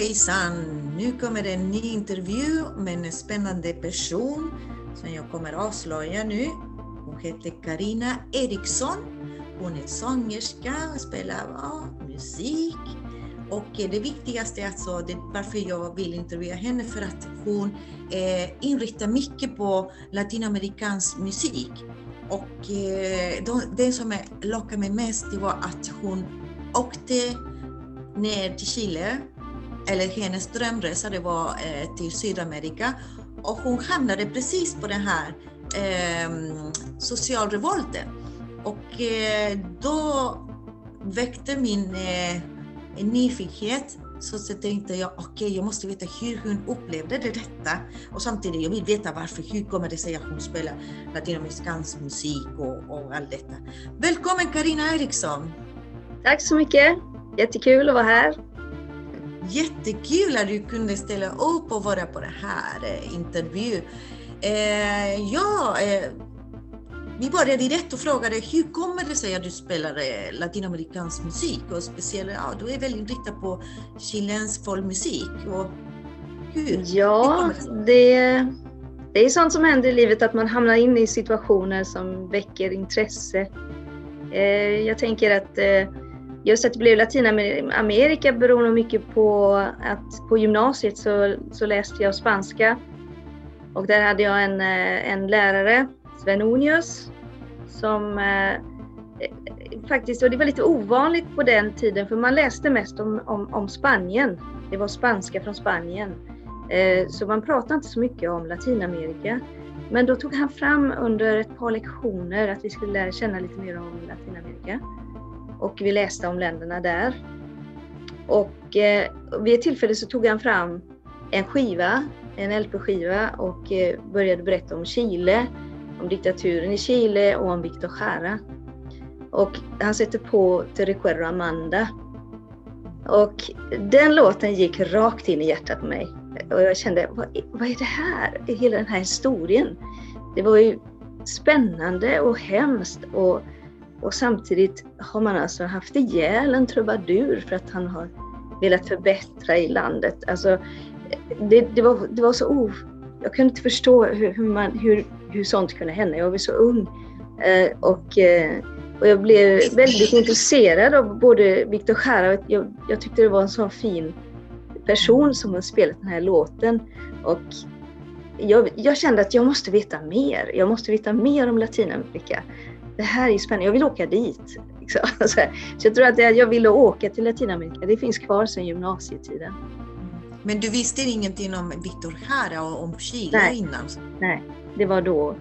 hejsan! Nu kommer en ny intervju med en spännande person som jag kommer avslöja nu. Hon heter Karina Eriksson. Hon är sångerska och spelar ja, musik. Och eh, det viktigaste är alltså det, varför jag vill intervjua henne för att hon eh, inriktar mycket på latinamerikansk musik. Och eh, det som lockade mig mest det var att hon åkte ner till Chile, eller hennes drömresa det var eh, till Sydamerika och hon hamnade precis på den här eh, socialrevolten. Och eh, då väckte min eh, nyfikenhet så, så tänkte jag, okej, okay, jag måste veta hur hon upplevde det detta. Och samtidigt, jag vill veta varför, hur kommer det sig att hon spelar latinamerikansk musik och, och allt detta. Välkommen Karina Eriksson! Tack så mycket! Jättekul att vara här. Jättekul att du kunde ställa upp och vara på den här eh, intervjun. Eh, ja, eh, vi började direkt och frågade hur kommer det sig att du spelar latinamerikansk musik och speciellt, ja, du är väldigt inriktad på chilensk folkmusik. Och hur? Ja, hur det, det, det är sånt som händer i livet att man hamnar in i situationer som väcker intresse. Jag tänker att Just att det blev Latinamerika beror nog mycket på att på gymnasiet så, så läste jag spanska. Och där hade jag en, eh, en lärare, Sven Unius, som eh, faktiskt, och det var lite ovanligt på den tiden för man läste mest om, om, om Spanien. Det var spanska från Spanien. Eh, så man pratade inte så mycket om Latinamerika. Men då tog han fram under ett par lektioner att vi skulle lära känna lite mer om Latinamerika och vi läste om länderna där. Och eh, vid ett tillfälle så tog han fram en skiva, en LP-skiva och eh, började berätta om Chile, om diktaturen i Chile och om Victor Jara. Och han sätter på Te recuerdo Amanda. Och den låten gick rakt in i hjärtat på mig. Och jag kände, vad, vad är det här? Hela den här historien. Det var ju spännande och hemskt och och samtidigt har man alltså haft ihjäl en trubadur för att han har velat förbättra i landet. Alltså, det, det, var, det var så o... Jag kunde inte förstå hur, hur, man, hur, hur sånt kunde hända. Jag var så ung. Eh, och, eh, och jag blev väldigt intresserad av både Victor Jara och jag, jag tyckte det var en så fin person som har spelat den här låten. Och jag, jag, kände att jag måste veta mer. Jag måste veta mer om Latinamerika det här är spännande, jag vill åka dit. Liksom. Så jag tror att jag ville åka till Latinamerika, det finns kvar sedan gymnasietiden. Men du visste ingenting om Victor Jara och om Chile Nej. innan? Nej, det var då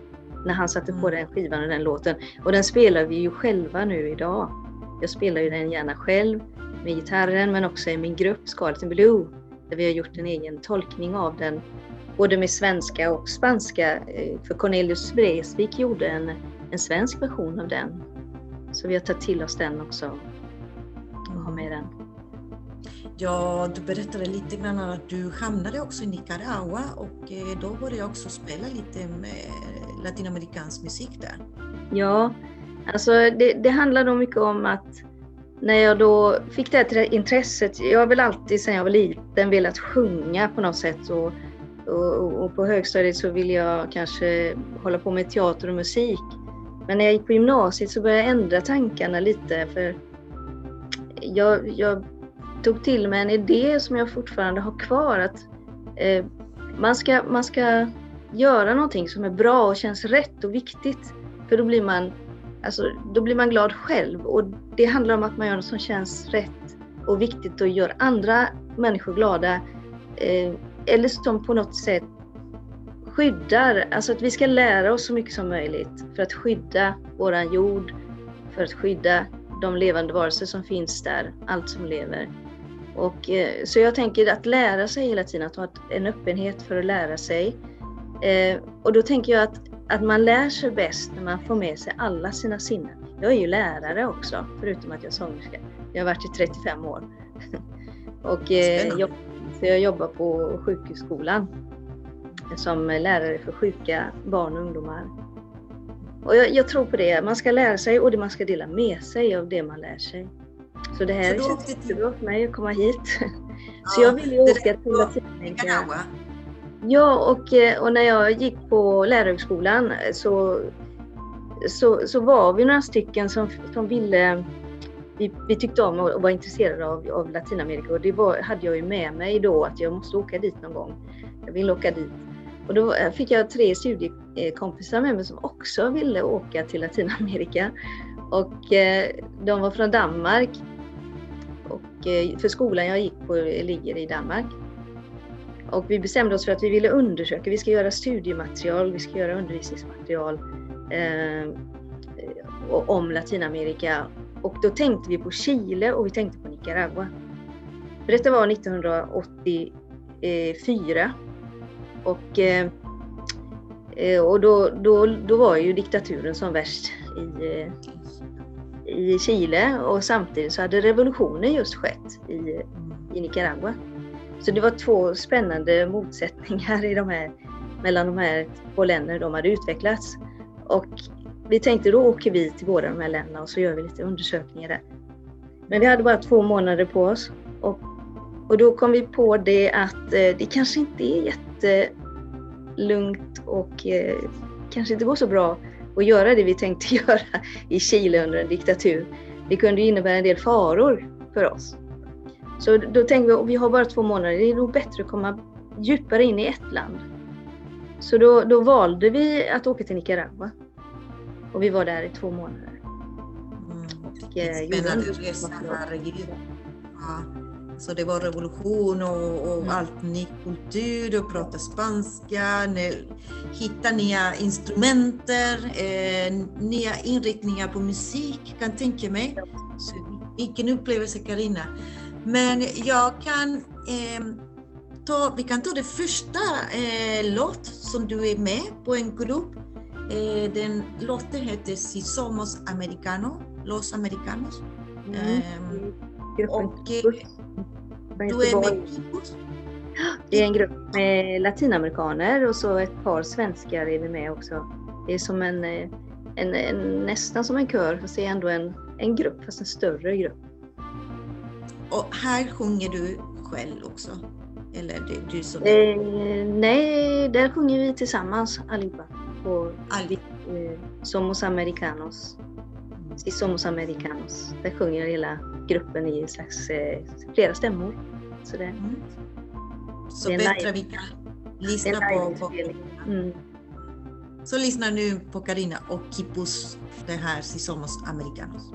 när han satte på mm. den skivan och den låten. Och den spelar vi ju själva nu idag. Jag spelar ju den gärna själv med gitarren men också i min grupp Scarlet and Blue där vi har gjort en egen tolkning av den både med svenska och spanska. Eh, för Cornelius Vreeswijk gjorde en en svensk version av den. Så vi har tagit till oss den också och har med den. Ja, du berättade lite grann att du hamnade också i Nicaragua och eh, då började jag också spela lite med latinamerikansk musik där. Ja, alltså det, det handlar nog mycket om att när jag då fick det här intresset, jag har väl alltid sedan jag var liten velat sjunga på något sätt och, och, och på högstadiet så ville jag kanske hålla på med teater och musik. Men när jag gick på gymnasiet så började jag ändra tankarna lite för jag, jag tog till mig en idé som jag fortfarande har kvar att eh, man, ska, man ska göra någonting som är bra och känns rätt och viktigt. För då blir man, alltså, då blir man glad själv och det handlar om att man gör något som känns rätt och viktigt och gör andra människor glada. Eh, eller som på något sätt skyddar, alltså att vi ska lära oss så mycket som möjligt för att skydda våran jord, för att skydda de levande varelser som finns där, allt som lever. Och, eh, så jag tänker att lära sig hela tiden, att ha en öppenhet för att lära sig. Eh, och då tänker jag att, att man lär sig bäst när man får med sig alla sina sinnen. Jag är ju lärare också, förutom att jag är sångerska. Jag har varit i 35 år. och eh, jag, jag jobbar på sjukhusskolan som lärare för sjuka barn och ungdomar. Och jag, jag, tror på det. Man ska lära sig och det man ska dela med sig av det man lär sig. Så det här så känns jättebra för mig att komma hit. Så jag ville ju åka till Latinamerika. Ja, och, eh, och när jag gick på lärarhögskolan så, så, så var vi några stycken som, som ville vi, vi tyckte om och var intresserade av, av Latinamerika och det var, hade jag ju med mig då att jag måste åka dit någon gång. Jag vill åka dit. Och då fick jag tre studiekompisar med mig som också ville åka till Latinamerika. Och eh, de var från Danmark. Och, eh, för skolan jag gick på ligger i Danmark. Och vi bestämde oss för att vi ville undersöka, vi ska göra studiematerial, vi ska göra undervisningsmaterial eh, om Latinamerika. Och då tänkte vi på Chile och vi tänkte på Nicaragua. För detta var 1984. Och, eh, eh, och då, då, då var ju diktaturen som värst i, eh, i Chile och samtidigt så hade revolutionen just skett i, i Nicaragua. Så det var två spännande motsättningar i de här, mellan de här två länderna de hade utvecklats. Och vi tänkte då åker vi till båda de här länderna och så gör vi lite undersökningar där. Men vi hade bara två månader på oss och, och då kom vi på det att eh, det kanske inte är jättelugnt och eh, kanske inte går så bra att göra det vi tänkte göra i Chile under en diktatur. Det kunde innebära en del faror för oss. Så då tänkte vi, vi har bara två månader, det är nog bättre att komma djupare in i ett land. Så då, då valde vi att åka till Nicaragua. Och vi var där i två månader. Mm. Och, eh, Spännande resa, herregud. Ja. Så det var revolution och, och mm. allt ny kultur, du pratade spanska, hitta nya instrumenter, eh, nya inriktningar på musik kan tänka mig. Så, vilken upplevelse Karina. Men jag kan eh, ta, vi kan ta det första eh, låt som du är med på en grupp. Eh, den låten heter Si Somos Americano, Los Americanos. Mm. Ehm, och du är med Kipos. Det är en grupp med latinamerikaner och så ett par svenskar är vi med också. Det är som en, eh, en, en nästan som en kör fast det är ändå en, en grupp, fast en större grupp. Och här sjunger du själv också? Eller du, du som... Eh, nej, där sjunger vi tillsammans allihopa. På, All... eh, Somos Americanos. Si Somos Americanos. Där sjunger hela gruppen i slags, eh, flera stämmor. Så, det, mm. Så det bättre vi kan lyssna på... på mm. Så lyssna nu på Karina och Kipus, det här Si Somos Americanos.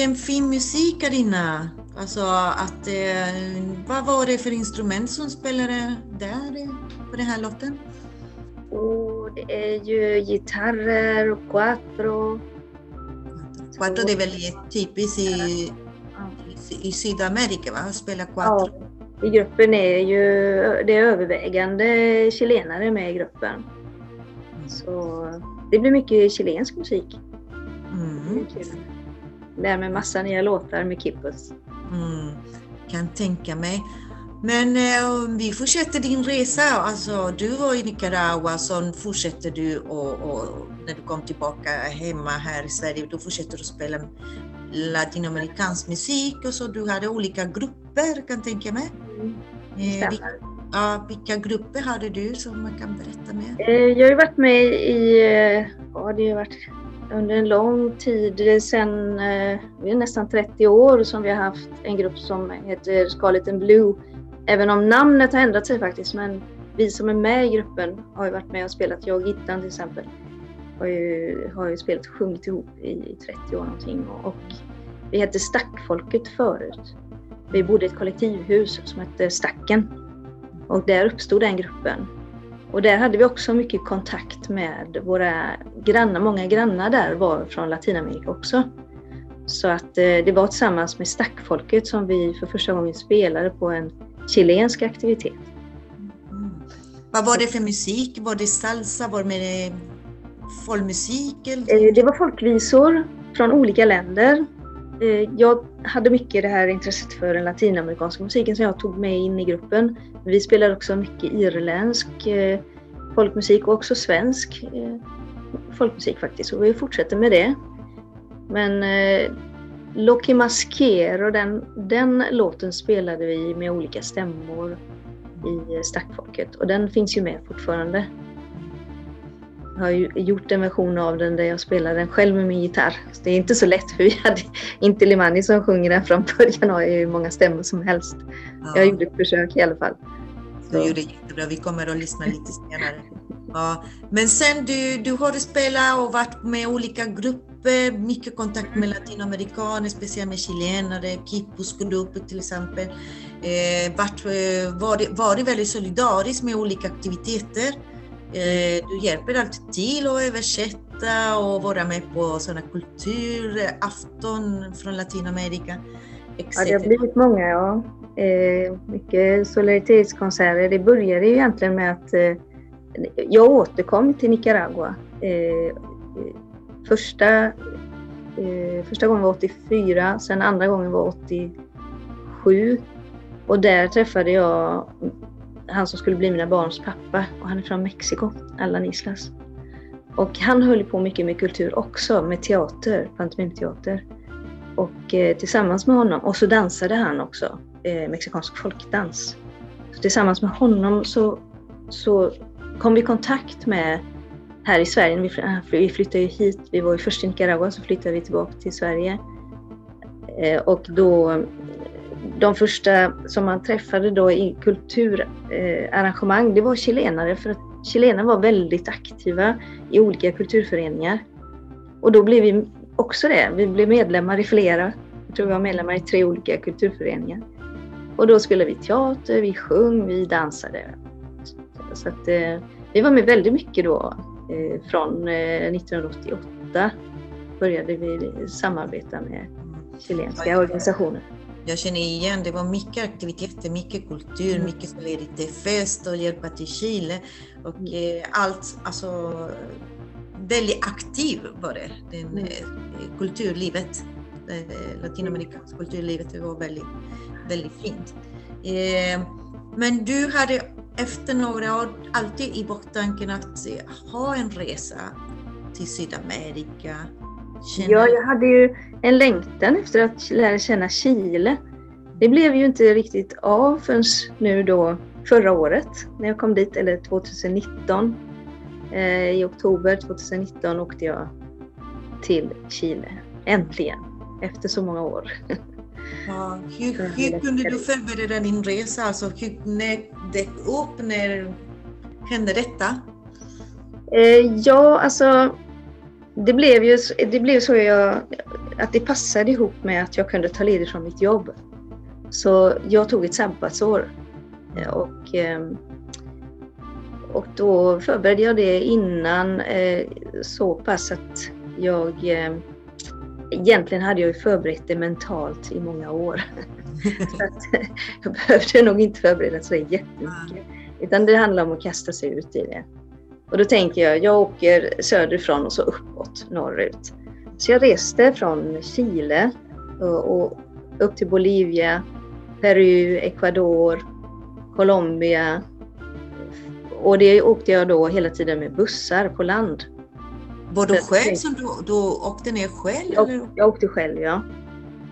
Vilken fin musik Karina! Alltså att, eh, vad var det för instrument som spelade där på den här låten? Oh, det är ju gitarrer och quattro. Quattro det är väl typiskt i, i, Sydamerika, va? Att spela quattro. Ja, i gruppen är ju det är övervägande chilenare med i gruppen. Så det blir mycket chilensk musik. Mm. Lär mig massa nya låtar med Kippus. Mm. Kan tänka mig. Men eh, vi fortsätter din resa. Alltså, du var i Nicaragua, så fortsätter du och, och, när du kom tillbaka hemma här i Sverige, då fortsätter du spela latinamerikansk musik och så du hade olika grupper kan tänka mig. Mm. Eh, vilka, ja, vilka grupper hade du som man kan berätta med? Eh, jag har varit med i, eh, ja det har varit under en lång tid, sen eh, nästan 30 år som vi har haft en grupp som heter Scarlet and Blue Även om namnet har ändrat sig faktiskt, men vi som är med i gruppen har ju varit med och spelat. Jag och Gittan till exempel har ju, har ju spelat och sjungit ihop i 30 år någonting. Och, och vi hette Stackfolket förut. Vi bodde i ett kollektivhus som hette Stacken. Och där uppstod den gruppen. Och där hade vi också mycket kontakt med våra grannar. Många grannar där var från Latinamerika också. Så att eh, det var tillsammans med Stackfolket som vi för första gången spelade på en chilensk aktivitet. Mm. Vad var det för musik? Var det salsa? Var det folkmusik? Eller? Eh, det var folkvisor från olika länder. Eh, jag hade mycket det här intresset för den latinamerikanska musiken som jag tog med in i gruppen. Vi spelade också mycket irländsk eh, folkmusik och också svensk eh, folkmusik faktiskt. Och vi fortsätter med det. Men Loki Masquero, den, den låten spelade vi med olika stämmor i Stackfolket och den finns ju med fortfarande. Jag har ju gjort en version av den där jag spelar den själv med min gitarr. Så det är inte så lätt för vi hade inte Limani som sjunger den från början har ju hur många stämmor som helst. Ja. Jag gjorde ett försök i alla fall. Så. Du gjorde jättebra, vi kommer att lyssna lite senare. Ja. Men sen du, du har spelat och varit med olika grupper, mycket kontakt med latinamerikaner, speciellt med chilenare, Kippus-grupper till exempel. Eh, varit, eh, varit, varit väldigt solidarisk med olika aktiviteter. Eh, du hjälper alltid till att översätta och vara med på sådana kulturafton från Latinamerika. Ja, det har blivit många, ja. Eh, mycket solidaritetskonserter. Det började ju egentligen med att eh, jag återkom till Nicaragua. Eh, första, första gången var 84, sen andra gången var 87. Och där träffade jag han som skulle bli mina barns pappa och han är från Mexiko, Allan Islas. Och han höll på mycket med kultur också, med teater, pantomimteater. Och eh, tillsammans med honom, och så dansade han också, eh, mexikansk folkdans. Så tillsammans med honom så, så kom vi i kontakt med här i Sverige. Eh, vi flyttade ju hit, vi var ju först i Nicaragua, så flyttade vi tillbaka till Sverige. Eh, och då, de första som man träffade då i kulturarrangemang, det var chilenare, för att chilenare var väldigt aktiva i olika kulturföreningar. Och då blev vi också det. Vi blev medlemmar i flera. Jag tror vi var medlemmar i tre olika kulturföreningar. Och då spelade vi teater, vi sjöng, vi dansade. Så att, eh, vi var med väldigt mycket då. Eh, från eh, 1988 började vi samarbeta med chilenska organisationer. Jag känner igen, det var mycket aktiviteter, mycket kultur, mm. mycket solidaritet, fest och hjälpa till Chile. Och mm. eh, allt, alltså väldigt aktiv var det, den, mm. Eh, kulturlivet. Eh, latinamerikanska kulturlivet, det var väldigt, väldigt fint. Men du hade efter några år alltid i baktanken att ha en resa till Sydamerika? Ja, jag hade ju en längtan efter att lära känna Chile. Det blev ju inte riktigt av förrän nu då förra året när jag kom dit, eller 2019. Eh, I oktober 2019 åkte jag till Chile. Äntligen! Efter så många år. Ja, hur, hur kunde du förbereda din resa? Alltså, hur, när dök upp? När hände detta? Eh, ja, alltså det blev ju det blev så jag, att det passade ihop med att jag kunde ta ledigt från mitt jobb. Så jag tog ett sabbatsår. Eh, och, eh, och då förberedde jag det innan eh, så pass att jag Egentligen hade jag ju förberett det mentalt i många år. så att, jag behövde nog inte förbereda så jättemycket. Utan det handlar om att kasta sig ut i det. Och då tänker jag, jag åker söderifrån och så uppåt norrut. Så jag reste från Chile och, upp till Bolivia, Peru, Ecuador, Colombia. Och det åkte jag då hela tiden med bussar på land. Var du själv som du, du åkte ner själv? Jag, eller? jag åkte själv, ja.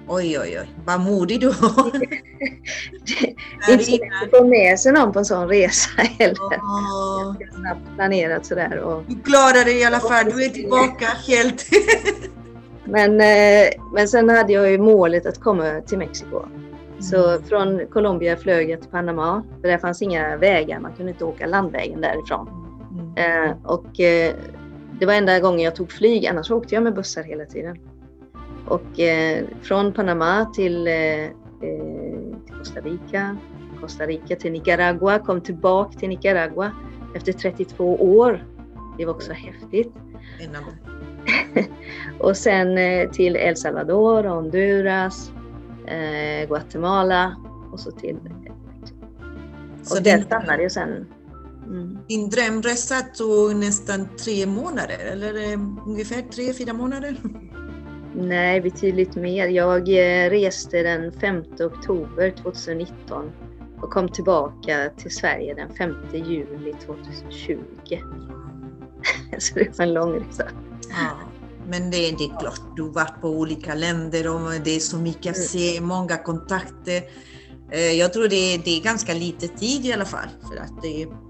Oj, oj, oj, vad modig du var. Det är inte så lätt att få med sig någon på en sån resa heller. Ganska snabbt planerat sådär. Och, Du klarade det i alla fall, du är tillbaka helt. men, eh, men sen hade jag ju målet att komma till Mexiko. Så från Colombia flög jag till Panama, för där fanns inga vägar, man kunde inte åka landvägen därifrån. Mm. Eh, och eh, det var enda gången jag tog flyg, annars åkte jag med bussar hela tiden. Och eh, från Panama till, eh, eh, till Costa Rica, Costa Rica till Nicaragua, kom tillbaka till Nicaragua efter 32 år. Det var också häftigt. Och sen eh, till El Salvador, Honduras, eh, Guatemala och så till Så och där din, stannade jag sen. Mm. din drömresa tog nästan tre månader, eller ungefär tre, fyra månader? Nej, betydligt mer. Jag eh, reste den 5 oktober 2019 och kom tillbaka till Sverige den 5 juli 2020. Så det var en lång resa. Ja, men det, det är klart, du har varit på olika länder och det är så mycket att se, många kontakter. Eh, Jag tror det är, det är ganska lite tid i alla fall. För att det är...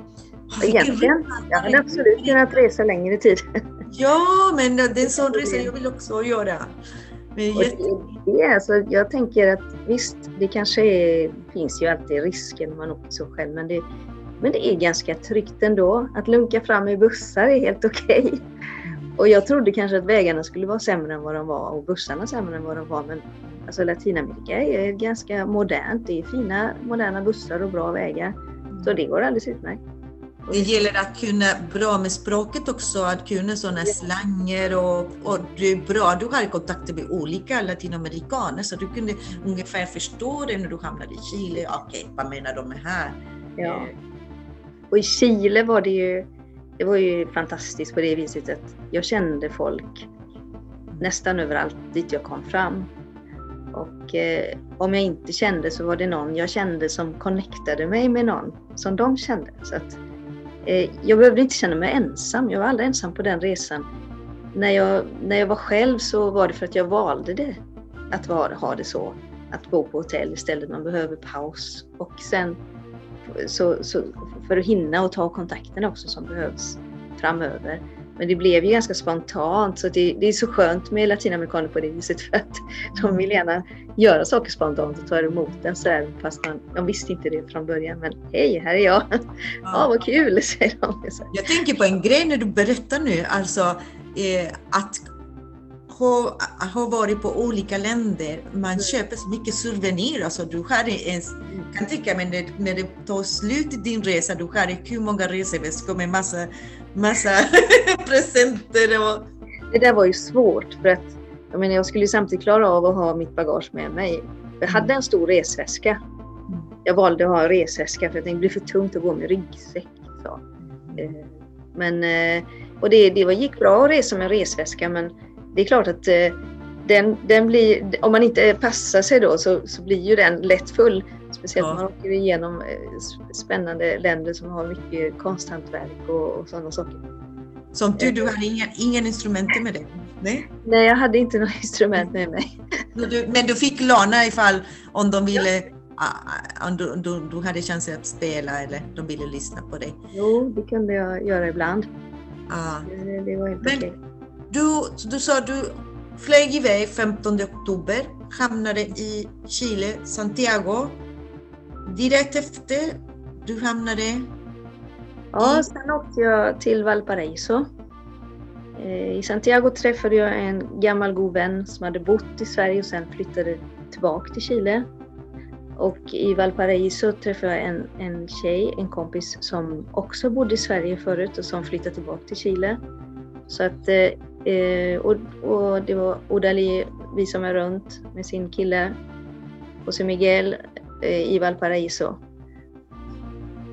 Egentligen, jag hade absolut kunnat resa längre tid. Ja, men det är en sån resa jag vill också göra. Men jätte... det, det är alltså, jag tänker att visst, det kanske är, finns ju alltid risker när man åker så själv, men det, men det är ganska tryggt ändå. Att lunka fram i bussar är helt okej. Och jag trodde kanske att vägarna skulle vara sämre än vad de var och bussarna sämre än vad de var. Men alltså Latinamerika är ganska modernt. Det är fina moderna bussar och bra vägar. Så det går alldeles utmärkt. Det gäller att kunna bra med språket också, att kunna sådana slanger och, och är bra, du har kontakter med olika latinamerikaner så du kunde ungefär förstå det när du hamnade i Chile. Okej, vad menar de med här? Ja. Och i Chile var det ju, det var ju fantastiskt på det viset att jag kände folk nästan överallt dit jag kom fram. Och eh, om jag inte kände så var det någon jag kände som connectade mig med någon som de kände. Så att, Eh, jag behövde inte känna mig ensam, jag var aldrig ensam på den resan. När jag, när jag var själv så var det för att jag valde det, att var, ha det så. Att bo på hotell istället, man behöver paus. Och sen så, så för att hinna och ta kontakterna också som behövs framöver. Men det blev ju ganska spontant så det, det är så skönt med latinamerikaner på det viset för att de vill gärna göra saker spontant och ta emot en så här, fast man, de visste inte det från början. Men hej, här är jag! Ja, vad kul, säger de. Jag tänker på en grej när du berättar nu, alltså eh, att ha, ha varit på olika länder, man köper så mycket souvenirer. Alltså, du har en, kan tänka mig när, när det tar slut din resa, du har hur många reseväskor med massa, massa presenter. Och, Det där var ju svårt för att jag, menar, jag skulle samtidigt klara av att ha mitt bagage med mig. Jag hade en stor resväska. Jag valde att ha en resväska för att det blir för tungt att gå med ryggsäck. Så. Eh, Men, eh, och det, det gick bra att resa med resväska men det är klart att eh, den, den blir, om man inte passar sig då så, så blir ju den lätt full. Speciellt Ja. man åker igenom eh, spännande länder som har mycket konsthantverk och, och sådana saker. som du, du hade inga, ingen instrument med dig? Nej? Nej, jag hade inte några instrument med mig. Men du, fick låna ifall om de ville, om du, du, du hade chans att spela eller de ville lyssna på dig. Jo, det kunde jag göra ibland. Ah. Det, det var helt Men- okej. Du, du sa du flög iväg 15 oktober, hamnade i Chile, Santiago. Direkt efter du hamnade, Ja, sen åkte jag till Valparaiso. Eh, I Santiago träffade jag en gammal god vän som hade bott i Sverige och sen flyttade tillbaka till Chile. Och i Valparaiso träffade jag en, en tjej, en kompis som också bodde i Sverige förut och som flyttade tillbaka till Chile. Så att, eh, eh och, och det var Odali visade mig runt med sin kille José Miguel i Valparaiso.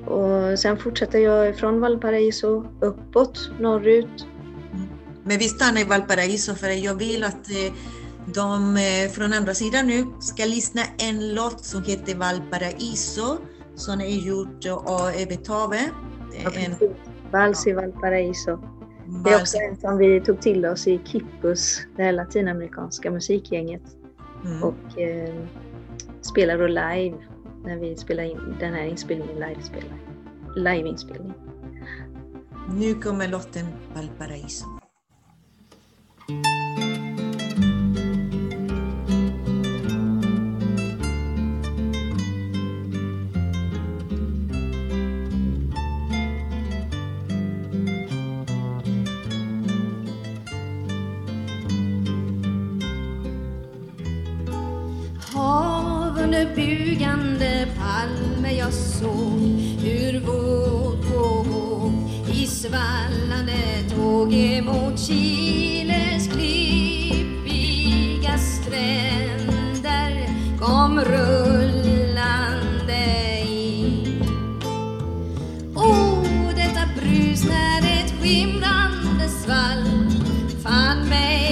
och sen fortsätter jag från Valparaiso uppåt, norrut. Men vi stannar i Valparaiso för jag vill att eh, de eh, från andra sidan nu ska lyssna en låt som heter Valparaiso som är gjord av Ebbe Tave. En... Vals i Valparaiso. Det är också en som vi tog till oss i Kippus, det här latinamerikanska musikgänget. Mm. Och eh, spelar då live när vi spelar in den här inspelningen, live-inspelning. Nu kommer låten Valparaiso. Bugande palmer jag såg hur våg på våg i svallande tåg emot Chiles klippiga stränder kom rullande in. Oh, detta brus när ett skimrande svall fann mig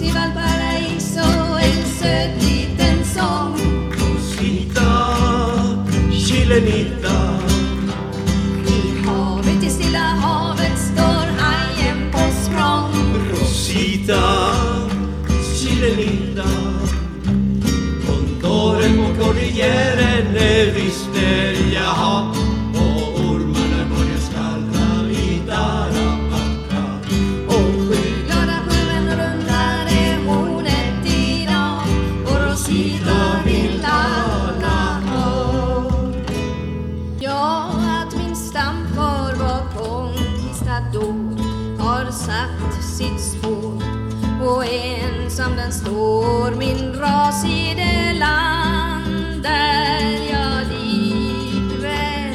sjöngs i Valparaiso en söt liten sång. Rosita, chilenita. Står min ras i det land där jag likväl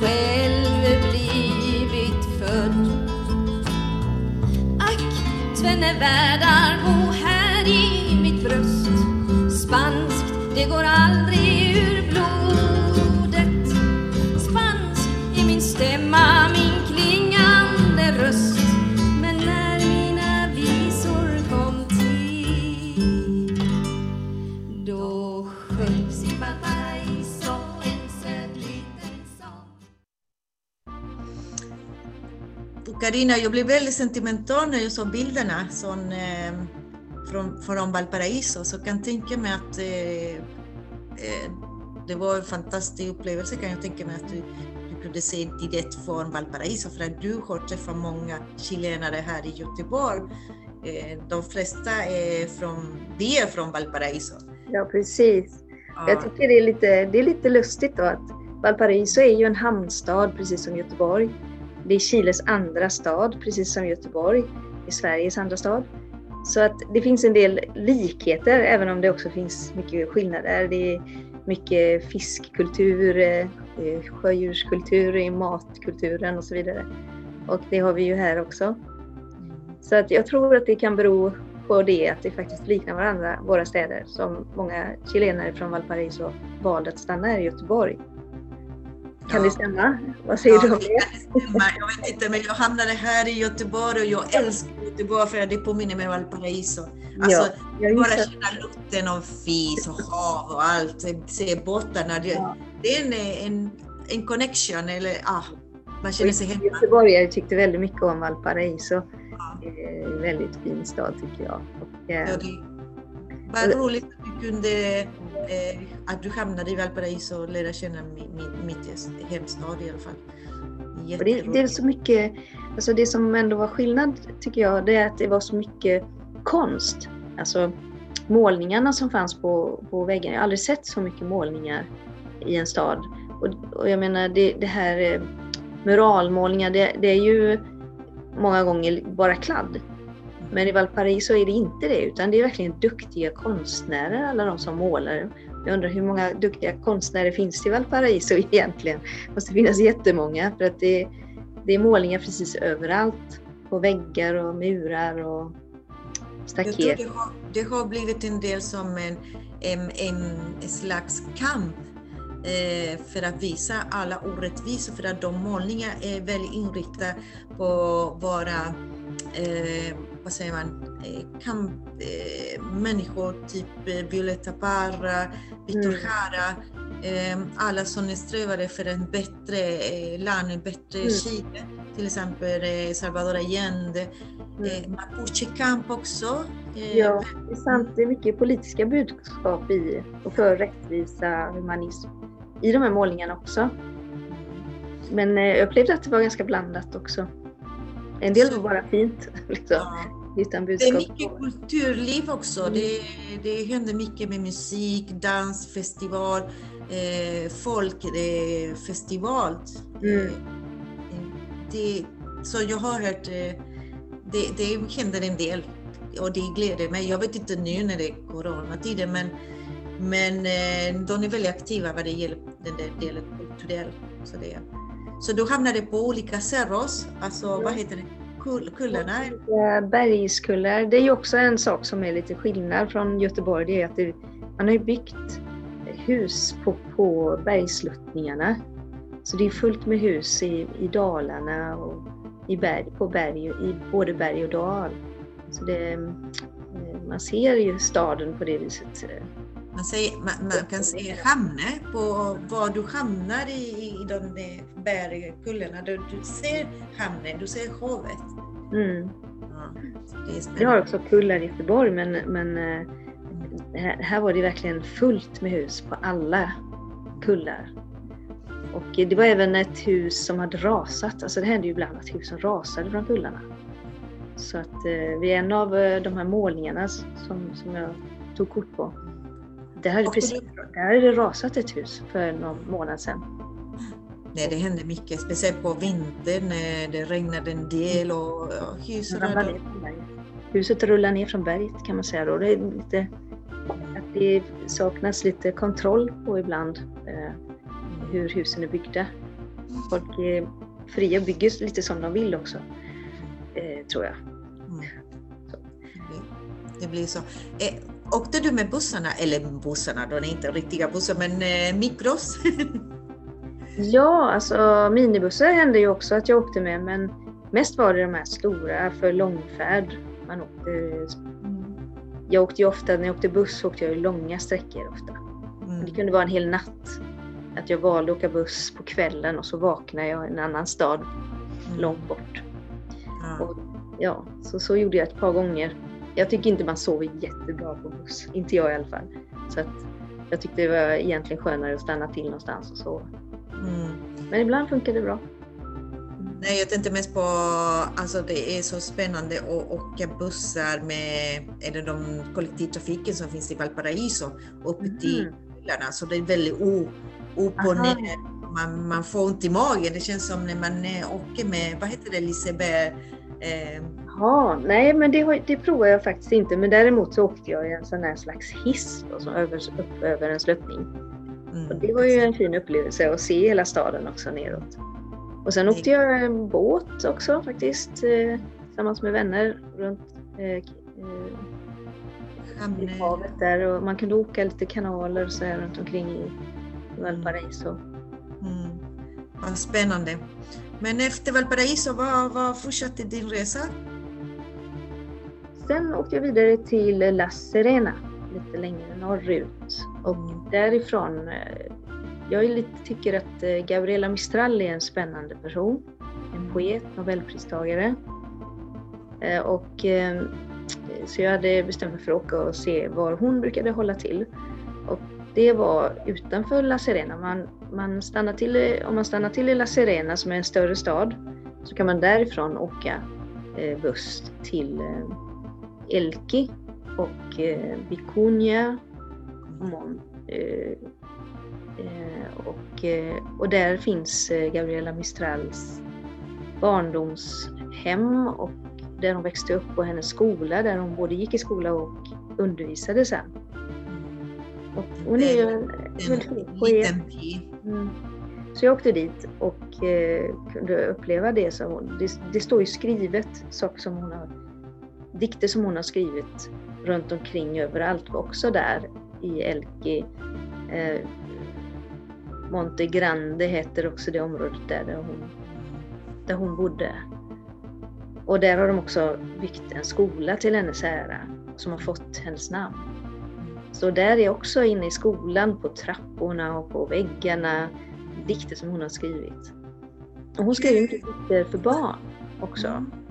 själv blivit född. Ack, tvenne världar Karina, jag blev väldigt sentimental när jag såg bilderna som, eh, från, från Valparaiso, så jag kan tänka mig att eh, eh, det var en fantastisk upplevelse kan jag tänka mig att du, du kunde se direkt från Valparaiso, för att du har träffat många chilenare här i Göteborg. Eh, de flesta är från, vi är från Valparaiso. Ja, precis. Ja. Jag tycker det är, lite, det är lite lustigt då att Valparaiso är ju en hamnstad precis som Göteborg. Det är Chiles andra stad precis som Göteborg. Är Sveriges andra stad. Så att det finns en del likheter även om det också finns mycket skillnader. Det är mycket fiskkultur, eh, sjödjurskultur i matkulturen och så vidare. Och det har vi ju här också. Så att jag tror att det kan bero på det att det faktiskt liknar varandra, våra städer, som många chilenare från Valparaiso valde att stanna här i Göteborg. Kan Ja. det stämma? Vad säger du om det? Jag vet inte, men jag hamnade här i Göteborg och jag älskar Göteborg för det påminner mig om Valparaiso. Alltså, jag bara känna lukten av fis och hav och allt, se båtarna. Det, Ja. det är en, en, en connection, eller ah, man känner sig hemma. Göteborgare tyckte väldigt mycket om Valparaiso. Ja. Det är en väldigt fin stad tycker jag. Och, eh, Ja, det, vad roligt kunde, eh, att du hamnade i Valparaiso och lära känna mi, mi, mitt hemstad i alla fall. Det, det är så mycket, alltså det som ändå var skillnad tycker jag, det är att det var så mycket konst. Alltså målningarna som fanns på, på väggen. Jag har aldrig sett så mycket målningar i en stad. Och, och jag menar det, det här eh, muralmålningar, det, det är ju många gånger bara kladd. Men i Valparaiso är det inte det, utan det är verkligen duktiga konstnärer, alla de som målar. Jag undrar hur många duktiga konstnärer finns det i Valparaiso egentligen? Det måste finnas jättemånga för att det, det är målningar precis överallt. På väggar och murar och staket. Jag tror det har, det har blivit en del som en, en, en slags kamp eh, för att visa alla orättvisor för att de målningar är väldigt inriktade på våra eh, vad säger man, eh, kamp, eh, människor, typ eh, Violeta Parra, Victor Mm. Jara, eh, alla som strävar efter en bättre land, en bättre Mm. Chile. Till exempel Salvador Allende, Mm. Mapuche-kamp också. Ja, det är sant. Det är mycket politiska budskap i och för rättvisa, humanism i de här målningarna också. Men jag upplevde att det var ganska blandat också. En del var bara fint, liksom, Ja. Utan Det är budskap. mycket kulturliv också. Mm. Det, det händer mycket med musik, dans, festival, eh, folkfestival. Mm. Eh, det, så jag har hört, eh, det, det händer en del och det gläder mig. Jag vet inte nu när det är coronatider men, men eh, de är väldigt aktiva vad det gäller den där delen kulturell. Så, det, så du hamnade på olika cerros, alltså vad heter det, Kull, kullarna? Eh, Bergskullar, det är ju också en sak som är lite skillnad från Göteborg. Det är att det, man har ju byggt hus på, på bergsluttningarna. Så det är fullt med hus i, i Dalarna och i berg, på berg, i både berg och dal. Så det, eh, man ser ju staden på det viset. Eh. Man, säger, man, man kan se hamna på var du hamnar i, i de bergkullarna. Du, du ser hamnen, du ser havet. Mm. Ja, Vi har också kullar i Göteborg men, men eh, här, här var det verkligen fullt med hus på alla kullar. Och det var även ett hus som hade rasat. Alltså det hände ju ibland att husen rasade från kullarna. Så att eh, vid en av eh, de här målningarna som, som jag tog kort på. Hade, Och precis, där hade det rasat ett hus för någon månad sedan. Nej, det händer mycket, speciellt på vintern när det regnade en del och ja, husen Den ramlade ner från berget. Huset rullar ner från berget kan man säga då. Det är lite att det saknas lite kontroll på ibland eh, hur husen är byggda. Folk är fria och bygger lite som de vill också, eh, tror jag. Mm. Det, det blir så. Eh, åkte du med bussarna, eller bussarna, de är inte riktiga bussar, men eh, mikros? Ja, alltså minibussar hände ju också att jag åkte med, men mest var det de här stora för långfärd. Man åkte, jag åkte ju ofta, när jag åkte buss åkte jag ju långa sträckor ofta. Mm. Det kunde vara en hel natt. Att jag valde att åka buss på kvällen och så vaknade jag i en annan stad Mm. långt bort. Ja. Och, ja, så, så gjorde jag ett par gånger. Jag tycker inte man sover jättebra på buss. Inte jag i alla fall. Så att jag tyckte det var egentligen skönare att stanna till någonstans och sova. Mm. Men ibland funkar det bra. Nej, jag tänkte mest på, alltså det är så spännande att åka bussar med, eller de kollektivtrafiken som finns i Valparaiso upp till Mhm. öarna, så det är väldigt o, upp och ner. Man, man får ont i magen, det känns som när man eh, åker med, vad heter det, Liseberg? Eh, Jaha, nej men det, har, det provar jag faktiskt inte. Men däremot så åkte jag i en sån här slags hiss då, som över, upp över en sluttning. mm, Och det var ju en fin upplevelse att se hela staden också neråt. Och sen åkte jag en båt också faktiskt eh, tillsammans med vänner runt eh, eh, i havet där och man kunde åka lite kanaler så här runt omkring i Valparaiso. Mm. Vad spännande. Men efter Valparaiso, vad, vad fortsatte din resa? Sen åkte jag vidare till La Serena, lite längre norrut. Och därifrån, eh, jag lite, tycker att eh, Gabriela Mistral är en spännande person. En poet, nobelpristagare. Eh, Och, så jag hade bestämt mig för att åka och se var hon brukade hålla till. Och det var utanför La Serena. Man, man stannar till, om man stannar till i La Serena som är en större stad så kan man därifrån åka buss till Elki och eh, Vicuña Mon. Eh, eh, och, eh, och där finns Gabriela Mistrals barndomshem och där hon växte upp och hennes skola där hon både gick i skola och undervisade sen. Och hon är ju en En liten by. Mm. Så jag åkte dit och eh, kunde uppleva det som hon, det, det står ju skrivet, saker som hon har, dikter som hon har skrivit runt omkring överallt, var också där i Elki. Eh, Monte Grande heter också det området där, där, hon, där hon bodde. Och där har de också byggt en skola till hennes ära som har fått hennes namn. Så där är också inne i skolan, på trapporna och på väggarna, dikter som hon har skrivit. Och hon skriver mycket dikter för barn också. Mm.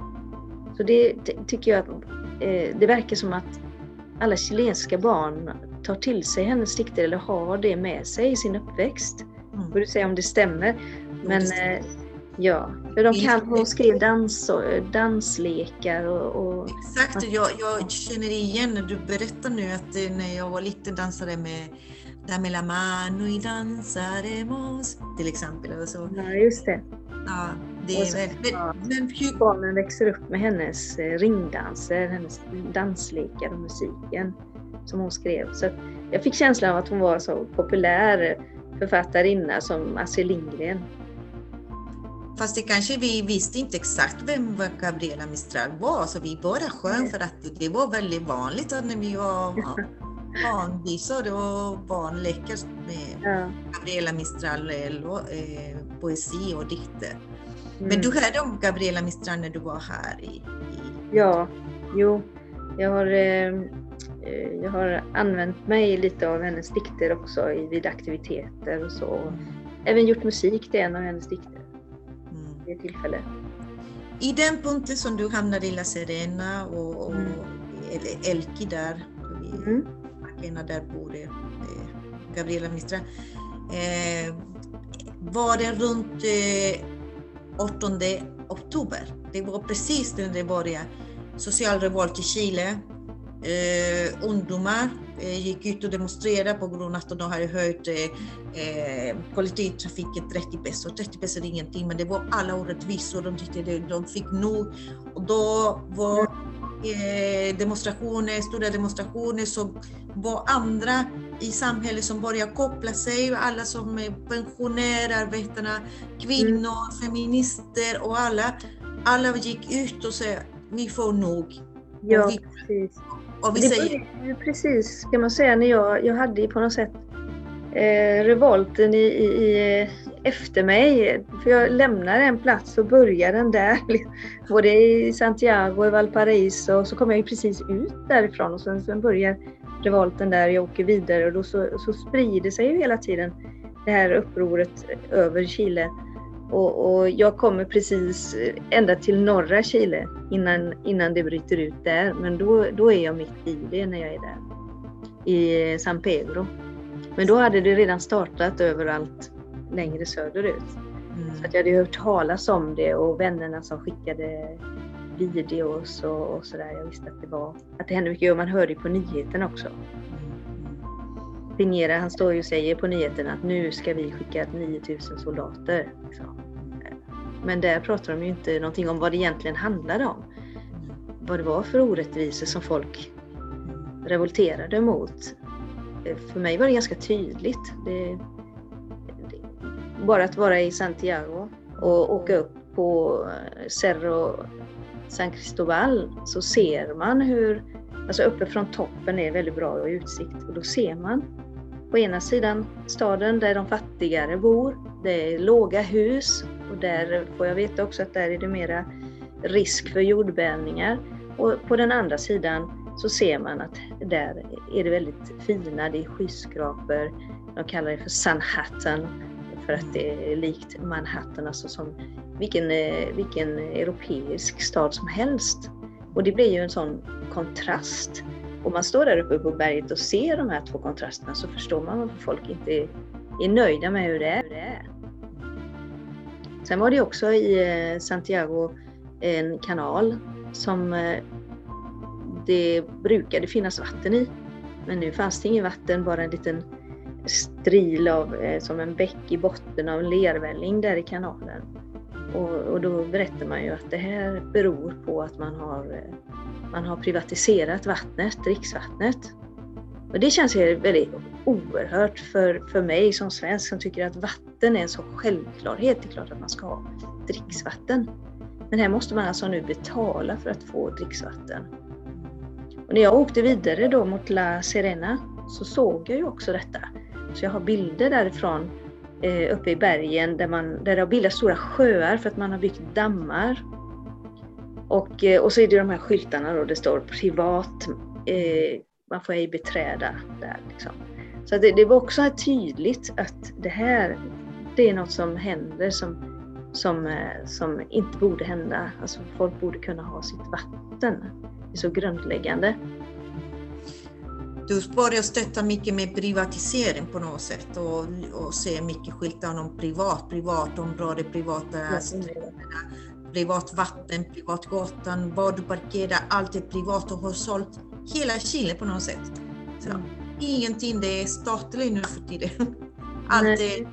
Så det, det tycker jag att eh, det verkar som att alla chilenska barn tar till sig hennes dikter eller har det med sig i sin uppväxt. Mm. Får du säga om det stämmer. Men eh, ja, för de kan, hon skrev dans och, danslekar och, och Exakt, jag, jag känner igen när du berättar nu att eh, när jag var liten dansade med Dame la mano y danzaremos till exempel. Eller så. ja, just det. Ja, det Och ja. men, men hur, Barnen växer upp med hennes eh, ringdanser, hennes danslekar och musiken som hon skrev. Så jag fick känslan av att hon var så populär författarinna som Astrid Lindgren. fast det kanske vi visste inte exakt vem Gabriela Mistral var, så vi bara sjöng för att det var väldigt vanligt när vi var barnvisor och barnlekar med. Gabriela Mistral eh, eh, poesi och dikter. Mm. Men du hörde om Gabriela Mistral när du var här i, i Ja, jo. Jag har, eh, eh, jag har använt mig lite av hennes dikter också i, vid aktiviteter och så. Även gjort musik till en av hennes dikter Mm. vid ett tillfälle. I den punkten som du hamnade i La Serena och, och Mm. eller Elki där, Mm. Markena, där bor eh, Gabriela Mistral. Eh, var det runt eh, 18 oktober? Det var precis när det började social revolt i Chile. Eh, ungdomar eh, gick ut och demonstrerade på grund av att de hade höjt eh, eh, kollektivtrafiken 30 peso. 30 peso är ingenting, men det var alla orättvisor. De tyckte det, de fick nog. Och då var eh, demonstrationer, stora demonstrationer, så var andra i samhället som började koppla sig, alla som är pensionärer, arbetarna, kvinnor, feminister och alla. Alla gick ut och sa vi får nog. Ja, vi- precis. Och vi det säger började ju precis, kan man säga, när jag, jag hade på något sätt eh, revolten i, i, i, eh, efter mig. För jag lämnade en plats och började den där. Både i Santiago och Valparaiso och så kom jag ju precis ut därifrån och sen, sen börjar revolten där. Jag åker vidare och då så, så sprider sig ju hela tiden det här upproret över Chile. Och, och jag kommer precis ända till norra Chile innan, innan det bryter ut där. Men då, då är jag mitt i det när jag är där. I San Pedro. Men då hade det redan startat överallt längre söderut. Mm. Så att jag hade hört talas om det och vännerna som skickade videos och, och sådär. Jag visste att det var att det hände mycket och man hörde ju på nyheterna också. Pinera han står ju och säger på nyheterna att nu ska vi skicka 9000 soldater. Liksom. Men där pratar de ju inte någonting om vad det egentligen handlade om. Vad det var för orättvisor som folk revolterade mot. För mig var det ganska tydligt. Det, det, bara att vara i Santiago och åka upp på Cerro San Cristobal så ser man hur, alltså uppe från toppen är väldigt bra utsikt och då ser man på ena sidan staden där de fattigare bor. Det är låga hus och där får jag veta också att där är det mera risk för jordbävningar. Och på den andra sidan så ser man att där är det väldigt fina, det är skyskrapor. De kallar det för Sanhattan för att det är likt Manhattan, alltså som vilken, eh, vilken europeisk stad som helst. Och det blir ju en sån kontrast. Om man står där uppe på berget och ser de här två kontrasterna så förstår man varför folk inte är, nöjda med hur det är. Sen var det också i eh, Santiago en kanal som eh, det brukade finnas vatten i. Men nu fanns det inget vatten, bara en liten stril av, eh, som en bäck i botten av en lervälling där i kanalen. Och, och då berättar man ju att det här beror på att man har, eh, man har privatiserat vattnet, dricksvattnet. Och det känns ju väldigt oerhört för, för mig som svensk som tycker att vatten är en så självklarhet. Det är klart att man ska ha dricksvatten. Men här måste man alltså nu betala för att få dricksvatten. Och när jag åkte vidare då mot La Serena så såg jag ju också detta. Så jag har bilder därifrån eh, uppe i bergen där, man, där det har bildats stora sjöar för att man har byggt dammar. Och, eh, och så är det de här skyltarna då det står privat, eh, man får ej beträda där. Liksom. Så det, det var också tydligt att det här, det är något som händer som, som, eh, som inte borde hända. Alltså folk borde kunna ha sitt vatten. Det är så grundläggande. Du börjar stötta mycket med privatisering på något sätt och, och se mycket skyltar om privat, privat område, privata privat vatten, privat gatan, var du parkerar, allt är privat och har sålt hela Chile på något sätt. Så, mm. Ingenting det är statligt nu för tiden. Allt är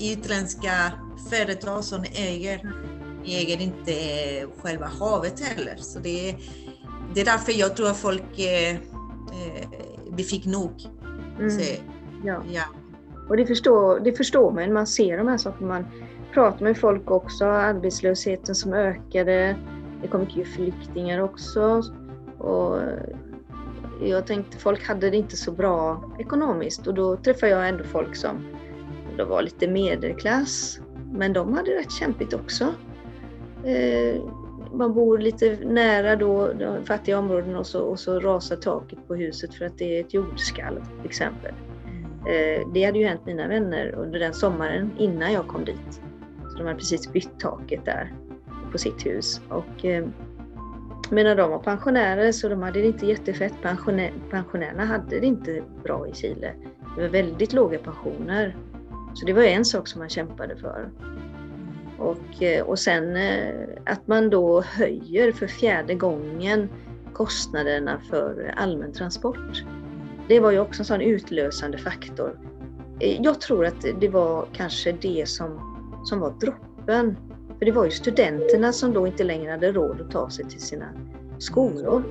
utländska företag som äger. Vi äger inte själva havet heller. Så det är, det är därför jag tror att folk eh, eh vi fick nog. Mm. Så, ja. ja. Och det förstår, det förstår man, man ser de här sakerna. Man pratar med folk också, arbetslösheten som ökade. Det kom mycket flyktingar också. Och jag tänkte folk hade det inte så bra ekonomiskt och då träffade jag ändå folk som då var lite medelklass. Men de hade rätt kämpigt också. Eh, man bor lite nära då fattiga områden och så, och så rasar taket på huset för att det är ett jordskalv till exempel. Eh, det hade ju hänt mina vänner under den sommaren innan jag kom dit. Så de hade precis bytt taket där på sitt hus. Och, eh, medan de var pensionärer så de hade det inte jättefett. Pensionär, pensionärerna hade det inte bra i Chile. Det var väldigt låga pensioner. Så det var en sak som man kämpade för. Och, eh, och sen eh, att man då höjer för fjärde gången kostnaderna för allmän transport. Det var ju också en sån utlösande faktor. Eh, jag tror att det var kanske det som, som var droppen. För det var ju studenterna som då inte längre hade råd att ta sig till sina skolor.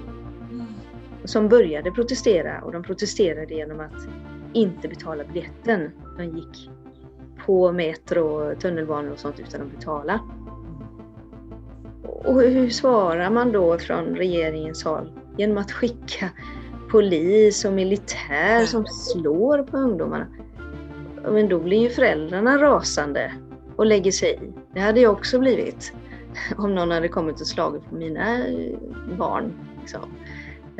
Som började protestera och de protesterade genom att inte betala biljetten. De gick på metro, tunnelbanor och sånt utan att betala. Och hur svarar man då från regeringens håll? Genom att skicka polis och militär som slår på ungdomarna. Men då blir ju föräldrarna rasande och lägger sig i. Det hade jag också blivit om någon hade kommit och slagit på mina barn. Liksom.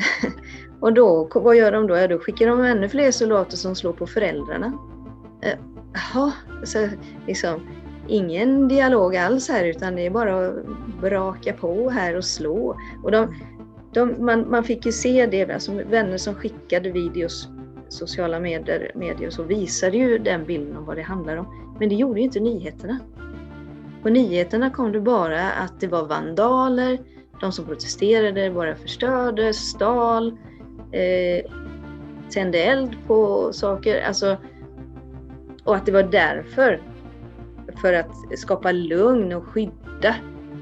och då, vad gör de då? Ja, då skickar de ännu fler soldater som slår på föräldrarna. Jaha, så liksom ingen dialog alls här utan det är bara att braka på här och slå. Och de, de, man, man fick ju se det, alltså vänner som skickade videos, sociala medier, medier så visade ju den bilden om vad det handlar om. Men det gjorde ju inte nyheterna. På nyheterna kom det bara att det var vandaler, de som protesterade bara förstörde, stal, eh, tände eld på saker. Alltså, och att det var därför, för att skapa lugn och skydda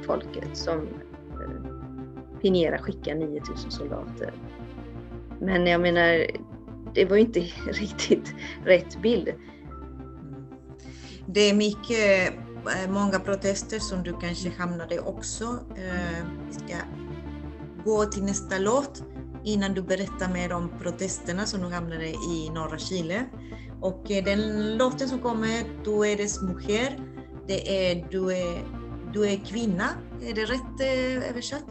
folket, som eh, Pinera skickar 9000 soldater. Men jag menar, det var ju inte riktigt rätt bild. Det är mycket, eh, många protester som du kanske hamnade också. Eh, vi ska gå till nästa låt innan du berättar mer om protesterna som du hamnade i norra Chile. Och eh, den låten som kommer, Du eres mujer, det är Du är, du är kvinna. Är det rätt eh, översatt?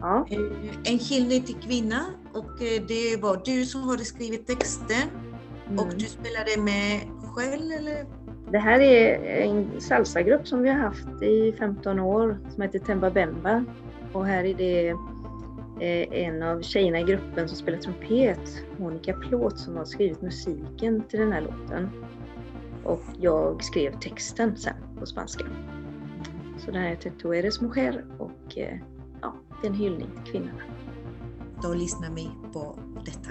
Ja. Eh, en hyllning till kvinna och det var du som hade skrivit texten mm. och du spelade med själv eller? Det här är en salsagrupp som vi har haft i 15 år som heter Temba Bemba och här är det Eh, Eh, en av tjejerna i gruppen som spelar trumpet, Monica Plåt, som har skrivit musiken till den här låten. Och jag skrev texten sen på spanska. Så den här heter Tu eres mujer och eh, ja, det är en hyllning till kvinnorna. Då lyssnar vi på detta.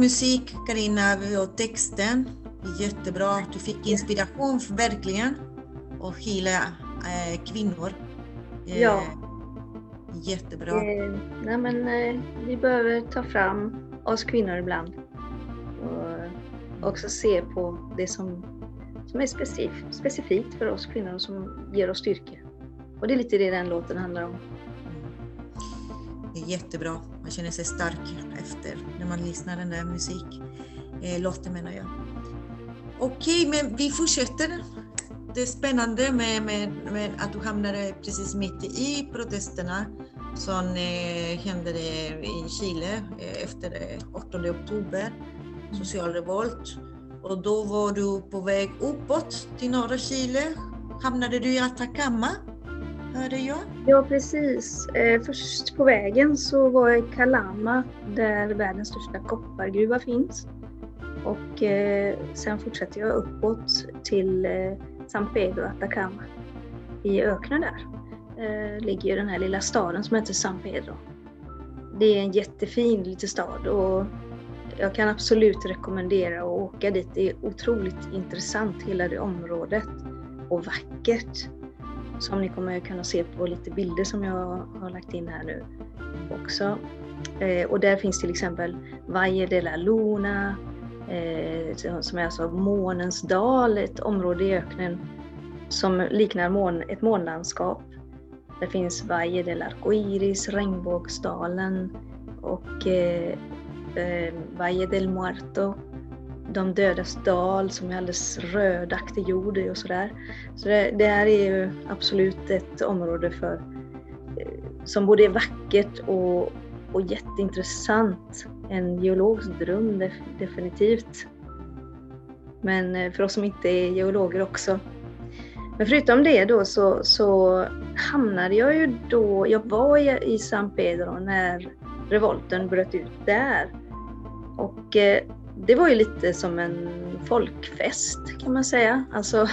Musik Karina och texten. Jättebra. Du fick inspiration verkligen. Och hela eh, kvinnor. Eh, Ja. Jättebra. Eh, nej men, eh, vi behöver ta fram oss kvinnor ibland. Och också se på det som, som är specif specifikt för oss kvinnor och som ger oss styrka. Och det är lite det den låten handlar om. Det är jättebra. Man känner sig stark efter när man lyssnar den där musik. Eh, menar jag. Okej, men vi fortsätter. Det är spännande med, med, med att du hamnade precis mitt i protesterna som eh, hände i Chile eh, efter eh, 8 oktober, social revolt. Och då var du på väg uppåt till norra Chile. Hamnade du i Atacama, hörde jag. Ja, precis. Eh, först på vägen så var jag i Kalama, där världens största koppargruva finns. Och eh, sen fortsatte jag uppåt till eh, San Pedro Atacama i öknen där. Ligger ju den här lilla staden som heter San Pedro. Det är en jättefin liten stad och jag kan absolut rekommendera att åka dit. Det är otroligt intressant hela det området och vackert som ni kommer kunna se på lite bilder som jag har lagt in här nu också. Eh, och där finns till exempel Valle de la Luna, eh, som är alltså månens dal, ett område i öknen som liknar mån, ett månlandskap. Där finns Valle del Arcoiris, regnbågsdalen och eh, eh, Valle del Muerto, de dödas dal som är alldeles rödaktig jord i och sådär. Så det, det här är ju absolut ett område för, eh, som både är vackert och, och jätteintressant. En geologisk dröm definitivt. Men eh, för oss som inte är geologer också. Men förutom det då så, så hamnade jag ju då, jag var i, i San Pedro när revolten bröt ut där. Och eh, det var ju lite som en folkfest kan man säga. Alltså,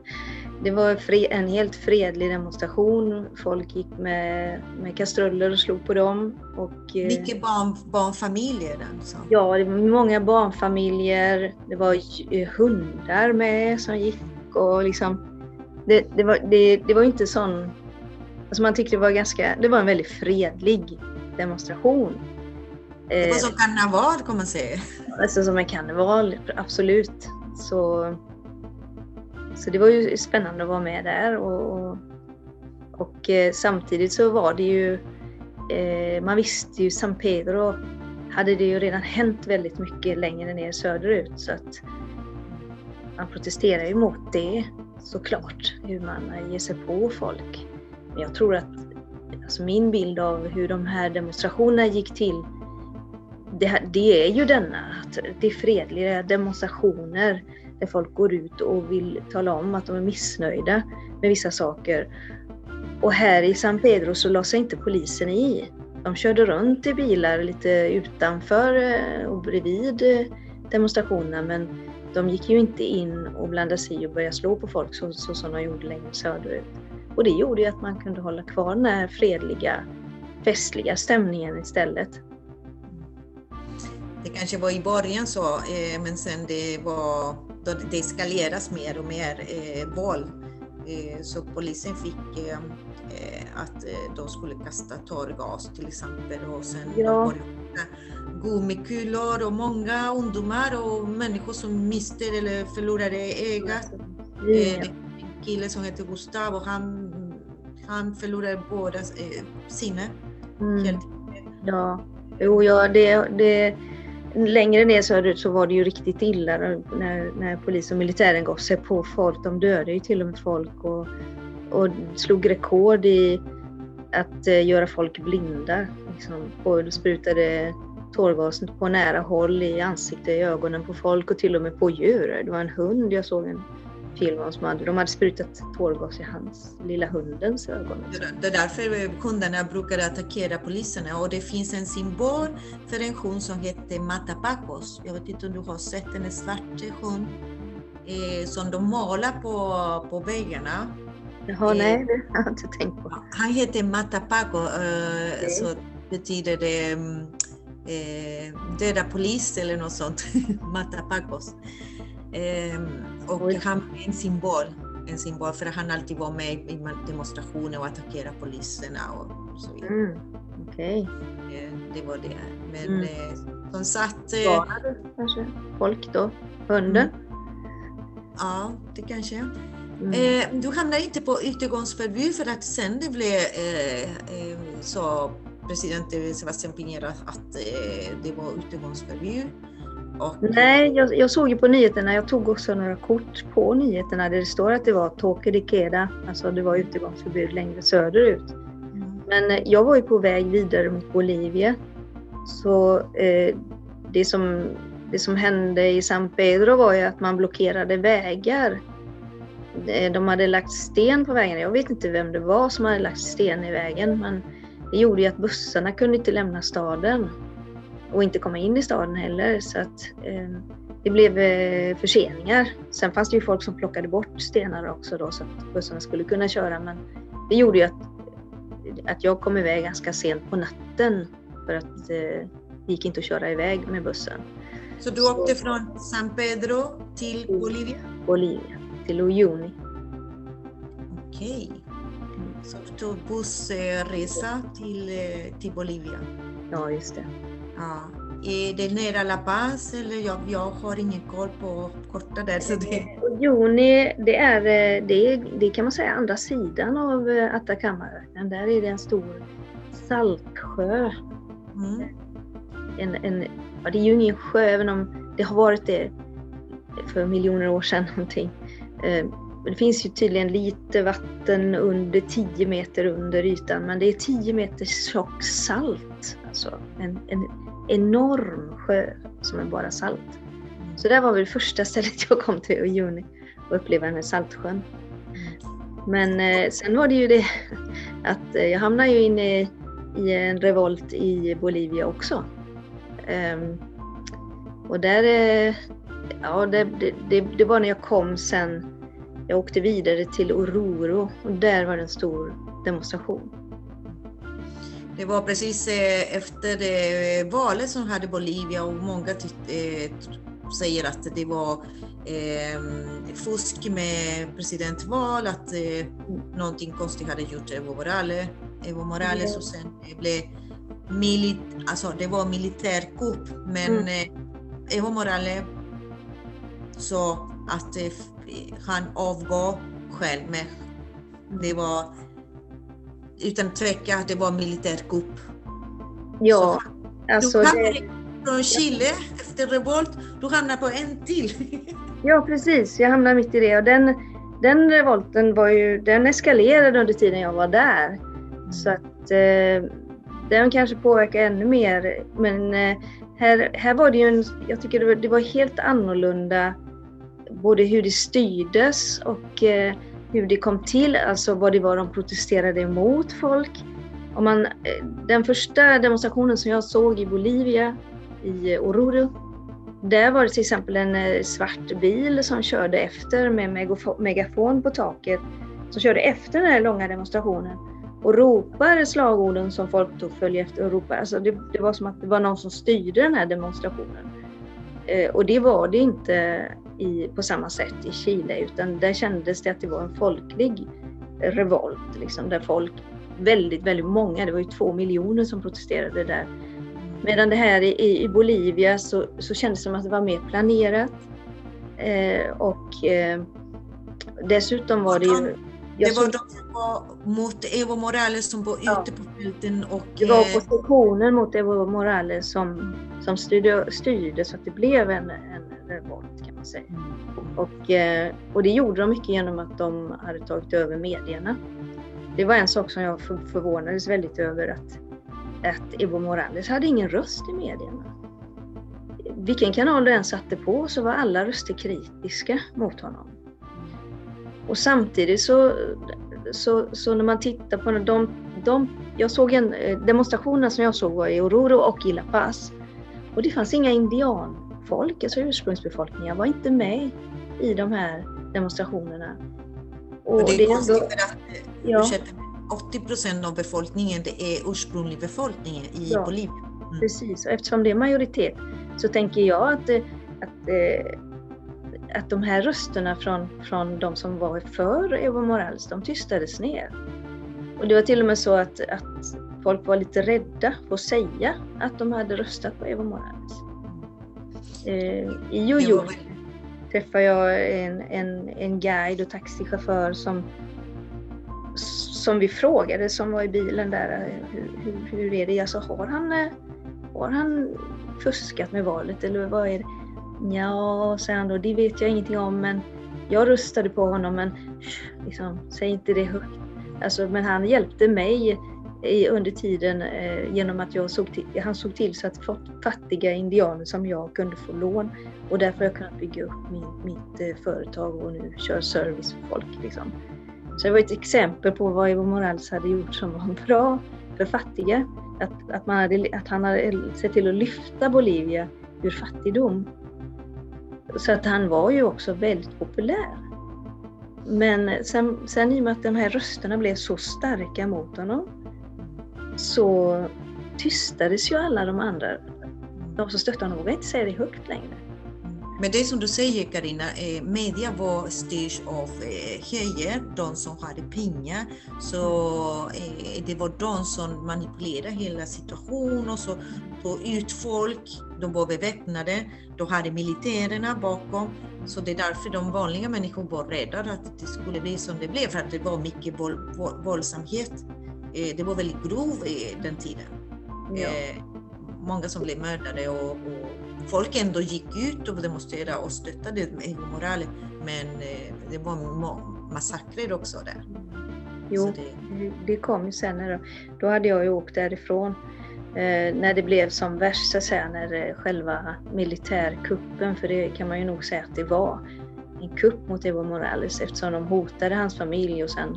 det var en helt fredlig demonstration. Folk gick med, med kastruller och slog på dem. Och, eh, Mycket barn, barnfamiljer alltså. Ja, det var många barnfamiljer. Det var eh, hundar med som gick och liksom. Det, det, var, det, det var inte sån... Alltså man tyckte det var ganska... Det var en väldigt fredlig demonstration. Det var Eh, som karneval kan man säga. Alltså som en karneval, absolut. Så, så det var ju spännande att vara med där. Och, och, och eh, samtidigt så var det ju, eh, man visste ju San Pedro hade det ju redan hänt väldigt mycket längre ner söderut. Så att man protesterar ju mot det såklart, hur man ger sig på folk. Men jag tror att alltså min bild av hur de här demonstrationerna gick till det, det är ju denna, att det är fredliga demonstrationer där folk går ut och vill tala om att de är missnöjda med vissa saker. Och här i San Pedro så la sig inte polisen i. De körde runt i bilar lite utanför eh, och bredvid eh, demonstrationerna men de gick ju inte in och blandade sig i och började slå på folk så, så som de gjorde längre söderut. Och det gjorde ju att man kunde hålla kvar den här fredliga, festliga stämningen istället. Det kanske var i början så, eh, men sen det var då det eskaleras mer och mer eh, våld. Eh, så polisen fick eh, eh, att eh, de skulle kasta tårgas till exempel och sen Ja. gummikulor och många ungdomar och människor som miste eller förlorade ögat. Eh, Ja. är en kille som heter Gustav och han, han förlorade båda eh, sinne. Mm. Helt, Ja, jo, ja det, det, längre ner söderut så var det ju riktigt illa när, när polis och militären gav sig på folk. De dödade ju till och med folk och, och slog rekord i att eh, göra folk blinda. Liksom, och sprutade tårgas på nära håll i ansiktet, i ögonen på folk och till och med på djur. Det var en hund jag såg en om som hade, de hade sprutat tårgas i hans lilla hundens ögon. Det- är därför hundarna brukar attackera poliserna och det finns en symbol för en hund som heter Matapacos. Jag vet inte om du har sett den, en svart hund eh, som de målar på, på väggarna. Jaha, Eh. nej, det har jag inte tänkt på. Han heter Matapaco, eh, Okej. så betyder det mm, eh, döda polis eller något sånt, Matapacos. Eh, och Oj. han är en symbol, en symbol för att han alltid var med i demonstrationer och attackerade poliserna och så vidare. Mm. Okej. Eh, Det var det. Men Mm. eh, som sagt, eh, Varnade kanske folk då? Hunden? ja det kanske. Mm. Eh, du hamnade inte på utegångsförbud för att sen det blev eh, eh, så president Sebastián Piñera att eh, det var utegångsförbud. Och, Nej, jag, jag såg ju på nyheterna, jag tog också några kort på nyheterna där det står att det var queda, alltså det var utegångsförbud längre söderut. Mm. Men eh, jag var ju på väg vidare mot Bolivia. Så eh, det, som, det som hände i San Pedro var ju att man blockerade vägar. Eh, De hade lagt sten på vägen. Jag vet inte vem det var som hade lagt sten i vägen men det gjorde ju att bussarna kunde inte lämna staden och inte komma in i staden heller. Så att, eh, det blev eh, förseningar. Sen fanns det ju folk som plockade bort stenar också då så att bussarna skulle kunna köra men det gjorde ju att att jag kom iväg ganska sent på natten för att eh, det gick inte att köra iväg med bussen. Så du åkte från San Pedro till Bolivia? Bolivia till Uyuni. Okej. Så du tog bussresa till, till Bolivia? Ja, just det. Ja. Är det nära La Paz eller jag, jag har ingen koll på korta där. Så det, Uyuni, det är, eh, det, är, det kan man säga andra sidan av eh, Atacamaöknen. Där är det en stor saltsjö. mm. En, en, ja, det är ju ingen sjö, även om det har varit det för miljoner år sedan någonting. Eh, Men det finns ju tydligen lite vatten under 10 meter under ytan, men det är 10 meter tjock salt. Alltså en, en enorm sjö som är bara salt. Så det var väl första stället jag kom till i juni och uppleva den här saltsjön. Men eh, sen var det ju det att eh, jag hamnade ju inne i, i en revolt i Bolivia också. Um, och där, eh, ja det, det, det, det var när jag kom sen, jag åkte vidare till Oruro och där var det en stor demonstration. Det var precis eh, efter det valet som hade Bolivia och många eh, säger att det var eh, fusk med presidentval, att eh, någonting konstigt hade gjort Evo Morales, Evo Morales Ja. och sen det blev milit, alltså det var militärkupp men Mm. eh, Evo Morales sa att eh, han avgav själv men det var utan tvekan att det var militärkupp. Ja, alltså du det, hamnade från Chile efter revolt, du hamnar på en till. ja precis, jag hamnade mitt i det och den, den revolten var ju, den eskalerade under tiden jag var där. Så att eh, den kanske påverkar ännu mer. Men eh, här, här var det ju en, jag tycker det var, det var helt annorlunda både hur det styrdes och eh, hur det kom till, alltså vad det var de protesterade emot folk. Om man, eh, den första demonstrationen som jag såg i Bolivia, i Oruro, där var det till exempel en eh, svart bil som körde efter med megafon på taket, som körde efter den här långa demonstrationen och ropar slagorden som folk då följer efter och ropar. Alltså det, det var som att det var någon som styrde den här demonstrationen. Eh, och det var det inte i, på samma sätt i Chile utan där kändes det att det var en folklig revolt. Liksom, där folk, väldigt, väldigt många, det var ju två miljoner som protesterade där. Medan det här i, i Bolivia så, så kändes det som att det var mer planerat. Eh, och eh, dessutom var det ju... Det var de som var mot Evo Morales som var Ja. ute på fälten och Det var eh, oppositionen mot Evo Morales som, som styrde, styrde så att det blev en, en revolt kan man säga. Och, eh, och det gjorde de mycket genom att de hade tagit över medierna. Det var en sak som jag för, förvånades väldigt över att, att Evo Morales hade ingen röst i medierna. Vilken kanal du än satte på så var alla röster kritiska mot honom. Och samtidigt så, så, så när man tittar på de, de jag såg en eh, demonstrationen som jag såg var i Oruro och i La Paz. Och det fanns inga indianfolk, alltså ursprungsbefolkningen var inte med i de här demonstrationerna. Och och det är konstigt för att ja, ursäkta, 80 procent av befolkningen det är ursprunglig befolkningen i Ja. Bolivia. Precis, och eftersom det är majoritet så tänker jag att, eh, att, eh, att de här rösterna från, från de som var för Evo Morales, de tystades ner. Och det var till och med så att, att folk var lite rädda för att säga att de hade röstat på Evo Morales. Eh, I Jojo träffade jag en, en, en guide och taxichaufför som, som vi frågade, som var i bilen där, eh, hur, hur, hur är det? Alltså, har, han, eh, har han fuskat med valet eller vad är det? Ja, säger han då, det vet jag ingenting om men jag röstade på honom men liksom, säg inte det högt. Alltså, men han hjälpte mig i, under tiden eh, genom att jag såg till, han såg till så att fattiga indianer som jag kunde få lån och därför har jag kunnat bygga upp min, mitt eh, företag och nu kör service för folk. Liksom. Så det var ett exempel på vad Evo Morales hade gjort som var bra för fattiga. Att, att, man hade, att han hade sett till att lyfta Bolivia ur fattigdom. Så att han var ju också väldigt populär. Men eh, sen, sen i och med att de här rösterna blev så starka mot honom så tystades ju alla de andra. De som stöttade honom vågade inte säga det högt längre. Men det som du säger Karina, eh, media var styrs av eh, höger, de som hade pengar. Så eh, det var de som manipulerade hela situationen och så tog ut folk. De var beväpnade, de hade militärerna bakom. Så det är därför de vanliga människorna var rädda att det skulle bli som det blev, för att det var mycket våldsamhet. Eh, det var väldigt grov i den tiden. Ja. Eh, många som blev mördade och, och folk ändå gick ut och demonstrerade och stöttade Evo Morales. Men eh, det var ma- massakrer också där. Jo, det, det- kom ju sen. När, då hade jag ju åkt därifrån eh, när det blev som värst, så att säga, när eh, själva militärkuppen, för det kan man ju nog säga att det var, en kupp mot Evo Morales eftersom de hotade hans familj och sen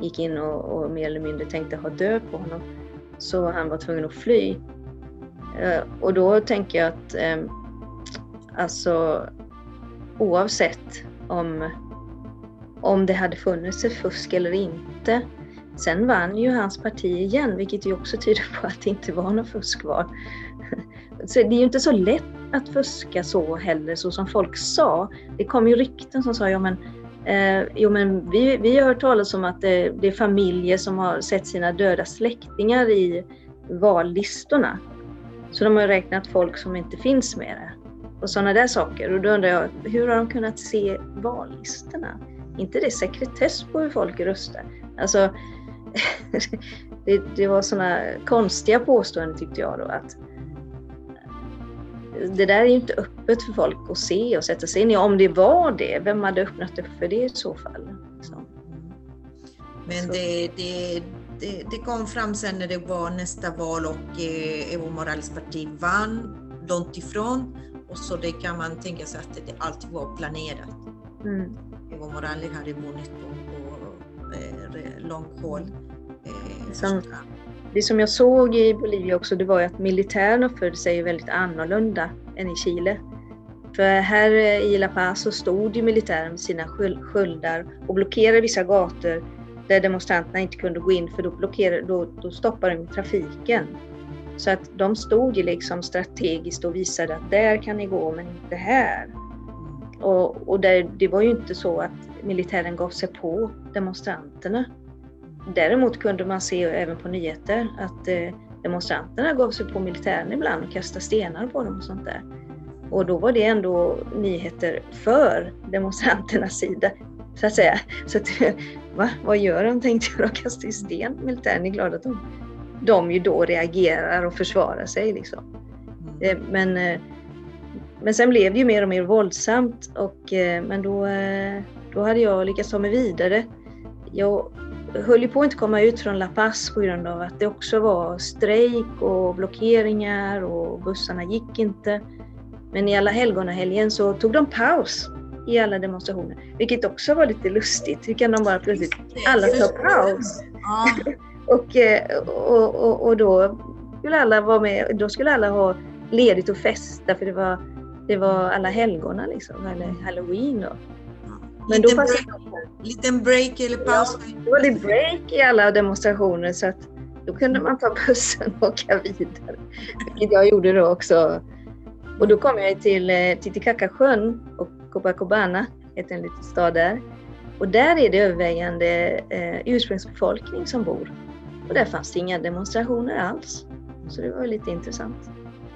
gick in och, och mer eller mindre tänkte ha död på honom. Så han var tvungen att fly. Eh, och då tänker jag att eh, alltså oavsett om om det hade funnits ett fusk eller inte. Sen vann ju hans parti igen, vilket ju också tyder på att det inte var något fuskval. Så det är ju inte så lätt att fuska så heller, så som folk sa. Det kom ju rykten som sa, ja men, eh, jo, men vi, vi har hört talas om att det, det är familjer som har sett sina döda släktingar i vallistorna. Så de har räknat folk som inte finns med där. Och sådana där saker. Och då undrar jag, hur har de kunnat se vallistorna? inte det sekretess på hur folk röstar. Alltså, det, det var sådana konstiga påståenden tyckte jag då att det där är ju inte öppet för folk att se och sätta sig in i. Om det var det, vem hade öppnat upp för det i så fall? Så. men Så. det, det, det, det kom fram sen när det var nästa val och eh, Evo Morales parti vann långt ifrån. Och så det kan man tänka sig att det alltid var planerat. Mm. Evo Morales hade vunnit på, på eh, långt håll. Eh, Som- Det som jag såg i Bolivia också, det var ju att militären uppförde sig väldigt annorlunda än i Chile. För här i La Paz så stod ju militären med sina sköld- sköldar och blockerade vissa gator där demonstranterna inte kunde gå in för då, blockerade, då, då stoppade de trafiken. Så att de stod ju liksom strategiskt och visade att där kan ni gå men inte här. Och, och där, det var ju inte så att militären gav sig på demonstranterna. Däremot kunde man se även på nyheter att eh, demonstranterna gav sig på militären ibland och kastade stenar på dem och sånt där. Och då var det ändå nyheter för demonstranternas sida, så att säga. Så att, va? Vad gör de? Tänkte jag, de kastar ju sten militären. Är klart att de, de ju då reagerar och försvarar sig. Liksom. Mm. Eh, Men, eh, men sen blev det ju mer och mer våldsamt och, men då, då hade jag lyckats ta mig vidare. Jag höll ju på att inte komma ut från La Paz på grund av att det också var strejk och blockeringar och bussarna gick inte. Men i alla helgonahelgen så tog de paus i alla demonstrationer, vilket också var lite lustigt. Hur kan de bara plötsligt, alla tar paus? Och, eh, och, och, och då skulle alla vara med, då skulle alla ha ledigt och festa för det var, det var alla helgona liksom, eller halloween då. Men då fanns break, liten break eller paus? Ja, då var det break i alla demonstrationer så att då kunde man ta bussen och åka vidare. Vilket jag gjorde då också. Och då kom jag till eh, Titicacasjön och Copacabana, heter en liten stad där. Och där är det övervägande eh, ursprungsbefolkning som bor. Och där fanns det inga demonstrationer alls. Så det var lite intressant.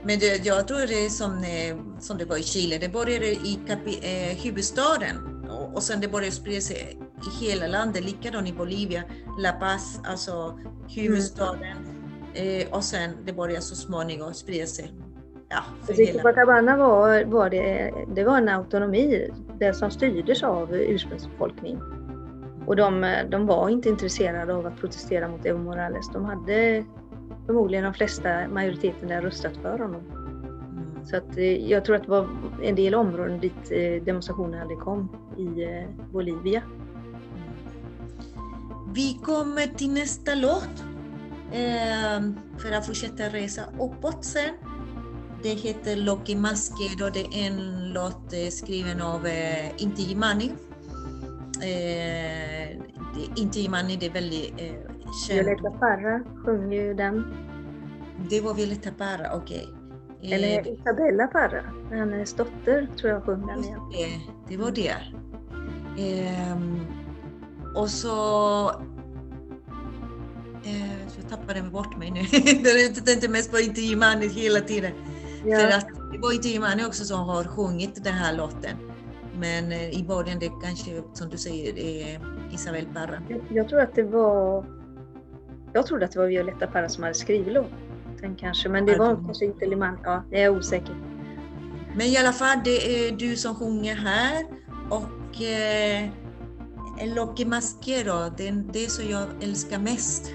Men det, jag tror det är som, eh, som det var i Chile, det började i kapi, eh, huvudstaden och, och sen det började sprida sig i hela landet, likadant i Bolivia, La Paz, alltså huvudstaden. Mm. Eh, och sen det började så småningom sprida sig. Ja, Copacabana var, var, det, det var en autonomi, det som styrdes av ursprungsbefolkning. Och de, de var inte intresserade av att protestera mot Evo Morales. De hade förmodligen de flesta, majoriteten, där röstat för honom. Så att, eh, jag tror att det var en del områden dit eh, demonstrationerna aldrig kom i eh, Bolivia. Vi kommer till nästa låt ehm, för att fortsätta resa uppåt sen. Det heter Loki Masker och det är en låt skriven av Inti Jimani. Inti Jimani det är väldigt eh, känd. Violetta Parra sjunger ju den. Det var Violetta Parra, okej. Okay. Eh, Eller Isabella Parra, hennes dotter tror jag sjöng den igen. Det, det var det. Eh, och så... Eh, jag tappade bort mig nu. jag tänkte mest på intervjumannen hela tiden. Ja. För att det var intervjumannen också som har sjungit den här låten. Men eh, i början det kanske, som du säger, är Isabel Parra. Jag, jag tror att det var... Jag trodde att det var Violetta Parra som hade skrivit låten. Vatten kanske, men det var kanske inte Liman. Ja, jag är osäker. Men i alla fall, det är du som sjunger här och eh, Lo que det är det som jag älskar mest.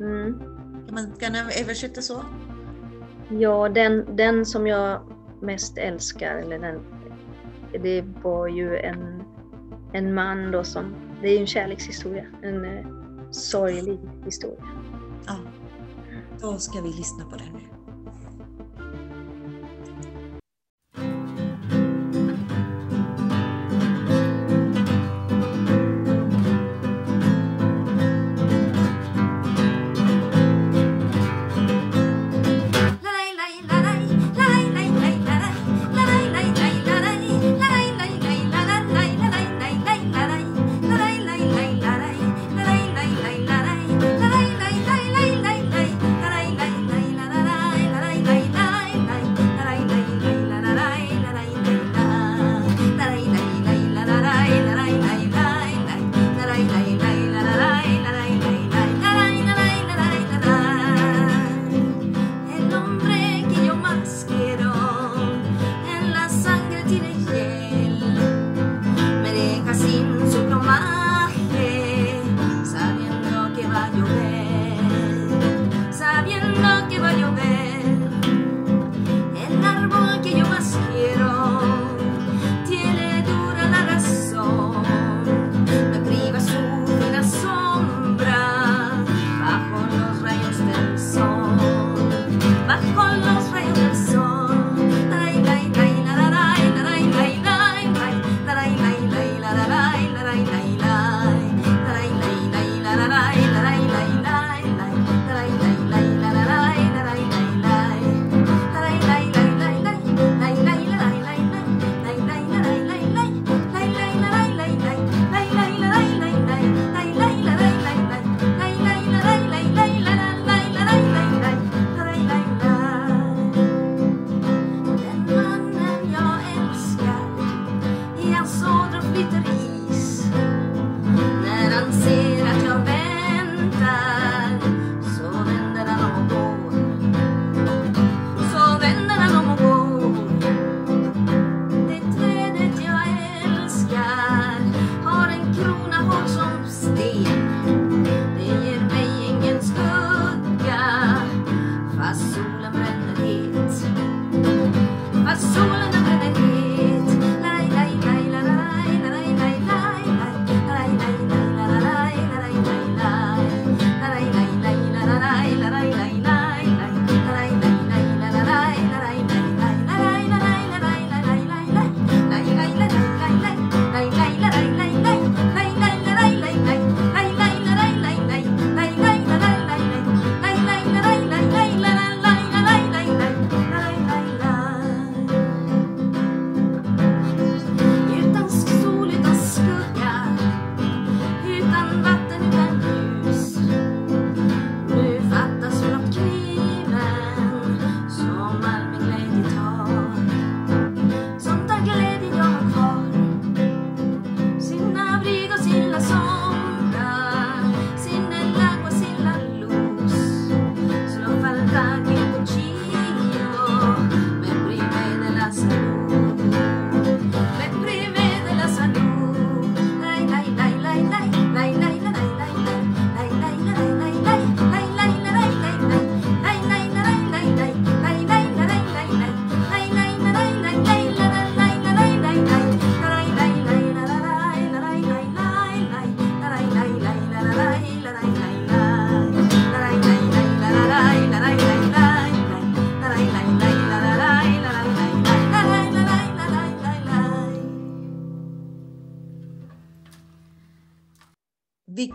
Mm. Kan man översätta så? Ja, den, den som jag mest älskar, eller den, det var ju en, en man då som, det är ju en kärlekshistoria, en eh, sorglig historia. Ja. Då ska vi lyssna på den nu.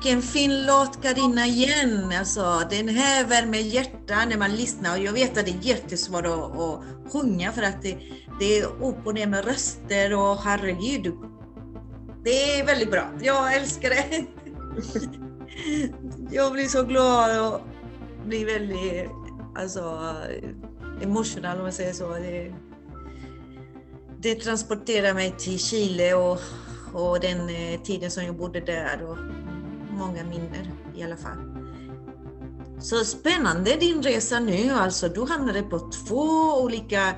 Vilken fin låt Karina igen! Alltså, den här värmer hjärtat när man lyssnar och jag vet att det är jättesvårt att, att sjunga för att det, det är upp och ner med röster och herregud. Det är väldigt bra. Jag älskar det. Jag blir så glad och blir väldigt alltså, emotional om man säger så. Det, det transporterar mig till Chile och, och den eh, tiden som jag bodde där. Och många minnen i alla fall. Så spännande din resa nu alltså. Du hamnade på två olika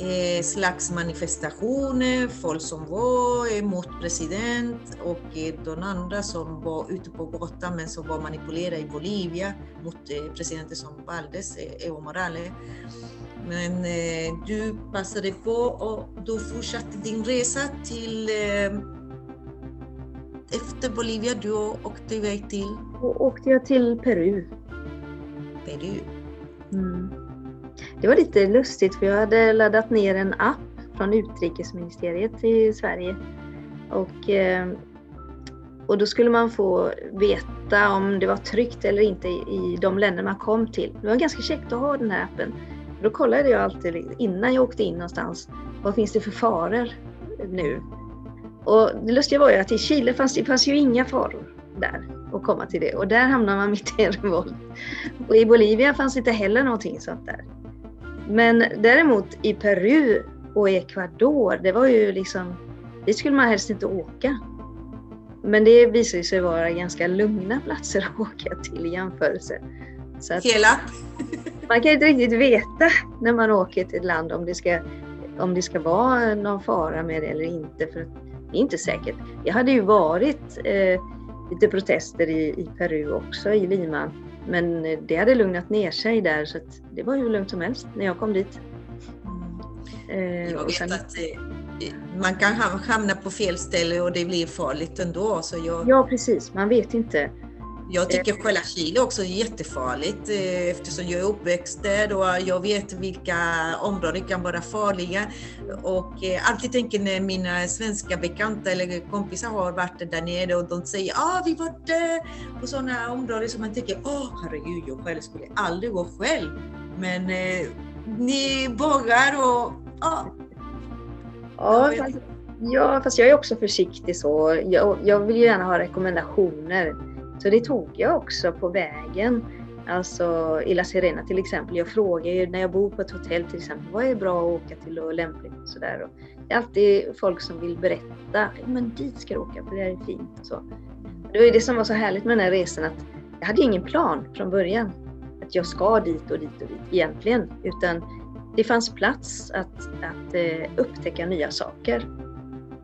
eh, slags manifestationer. Folk som var emot president och eh, de andra som var ute på gatan men som var manipulerade i Bolivia mot eh, presidenten som valdes, eh, Evo Morales. Men eh, du passade på och du fortsatte din resa till eh, efter Bolivia, du åkte iväg till? Då åkte jag till Peru. Peru. Mm. Det var lite lustigt för jag hade laddat ner en app från utrikesministeriet i Sverige. Och, eh, och då skulle man få veta om det var tryggt eller inte i de länder man kom till. Det var ganska käckt att ha den här appen. Då kollade jag alltid innan jag åkte in någonstans, vad finns det för faror nu? Och det lustiga var ju att i Chile fanns det fanns ju inga faror där att komma till det och där hamnar man mitt i en revolt. Och i Bolivia fanns inte heller någonting sånt där. Men däremot i Peru och Ecuador, det var ju liksom, dit skulle man helst inte åka. Men det visade sig vara ganska lugna platser att åka till i jämförelse. Så att Hela? man kan inte riktigt veta när man åker till ett land om det ska, om det ska vara någon fara med det eller inte. För det är inte säkert. Det hade ju varit eh, lite protester i, i, Peru också, i Lima. Men det hade lugnat ner sig där så det var hur lugnt som helst när jag kom dit. Eh, jag vet sen... att eh, man kan hamna på fel ställe och det blir farligt ändå. Så jag... Ja precis, man vet inte. Jag tycker eh. själva Chile också är jättefarligt eh, eftersom jag är uppväxt där och jag vet vilka områden kan vara farliga. Och eh, alltid tänker när mina svenska bekanta eller kompisar har varit där nere och de säger ah vi var där på sådana områden som man tänker åh oh, herregud jag själv skulle aldrig gå själv. Men eh, ni vågar och ah. Ja, ja, fast jag är också försiktig så. Jag, jag vill gärna ha rekommendationer så det tog jag också på vägen. Alltså i La Serena till exempel. Jag frågar ju när jag bor på ett hotell till exempel, vad är bra att åka till och lämpligt och sådär. Det är alltid folk som vill berätta, men dit ska du åka för det här är fint och så. Det var det som var så härligt med den här resan att jag hade ingen plan från början. Att jag ska dit och dit och dit egentligen. Utan det fanns plats att, att uh, upptäcka nya saker.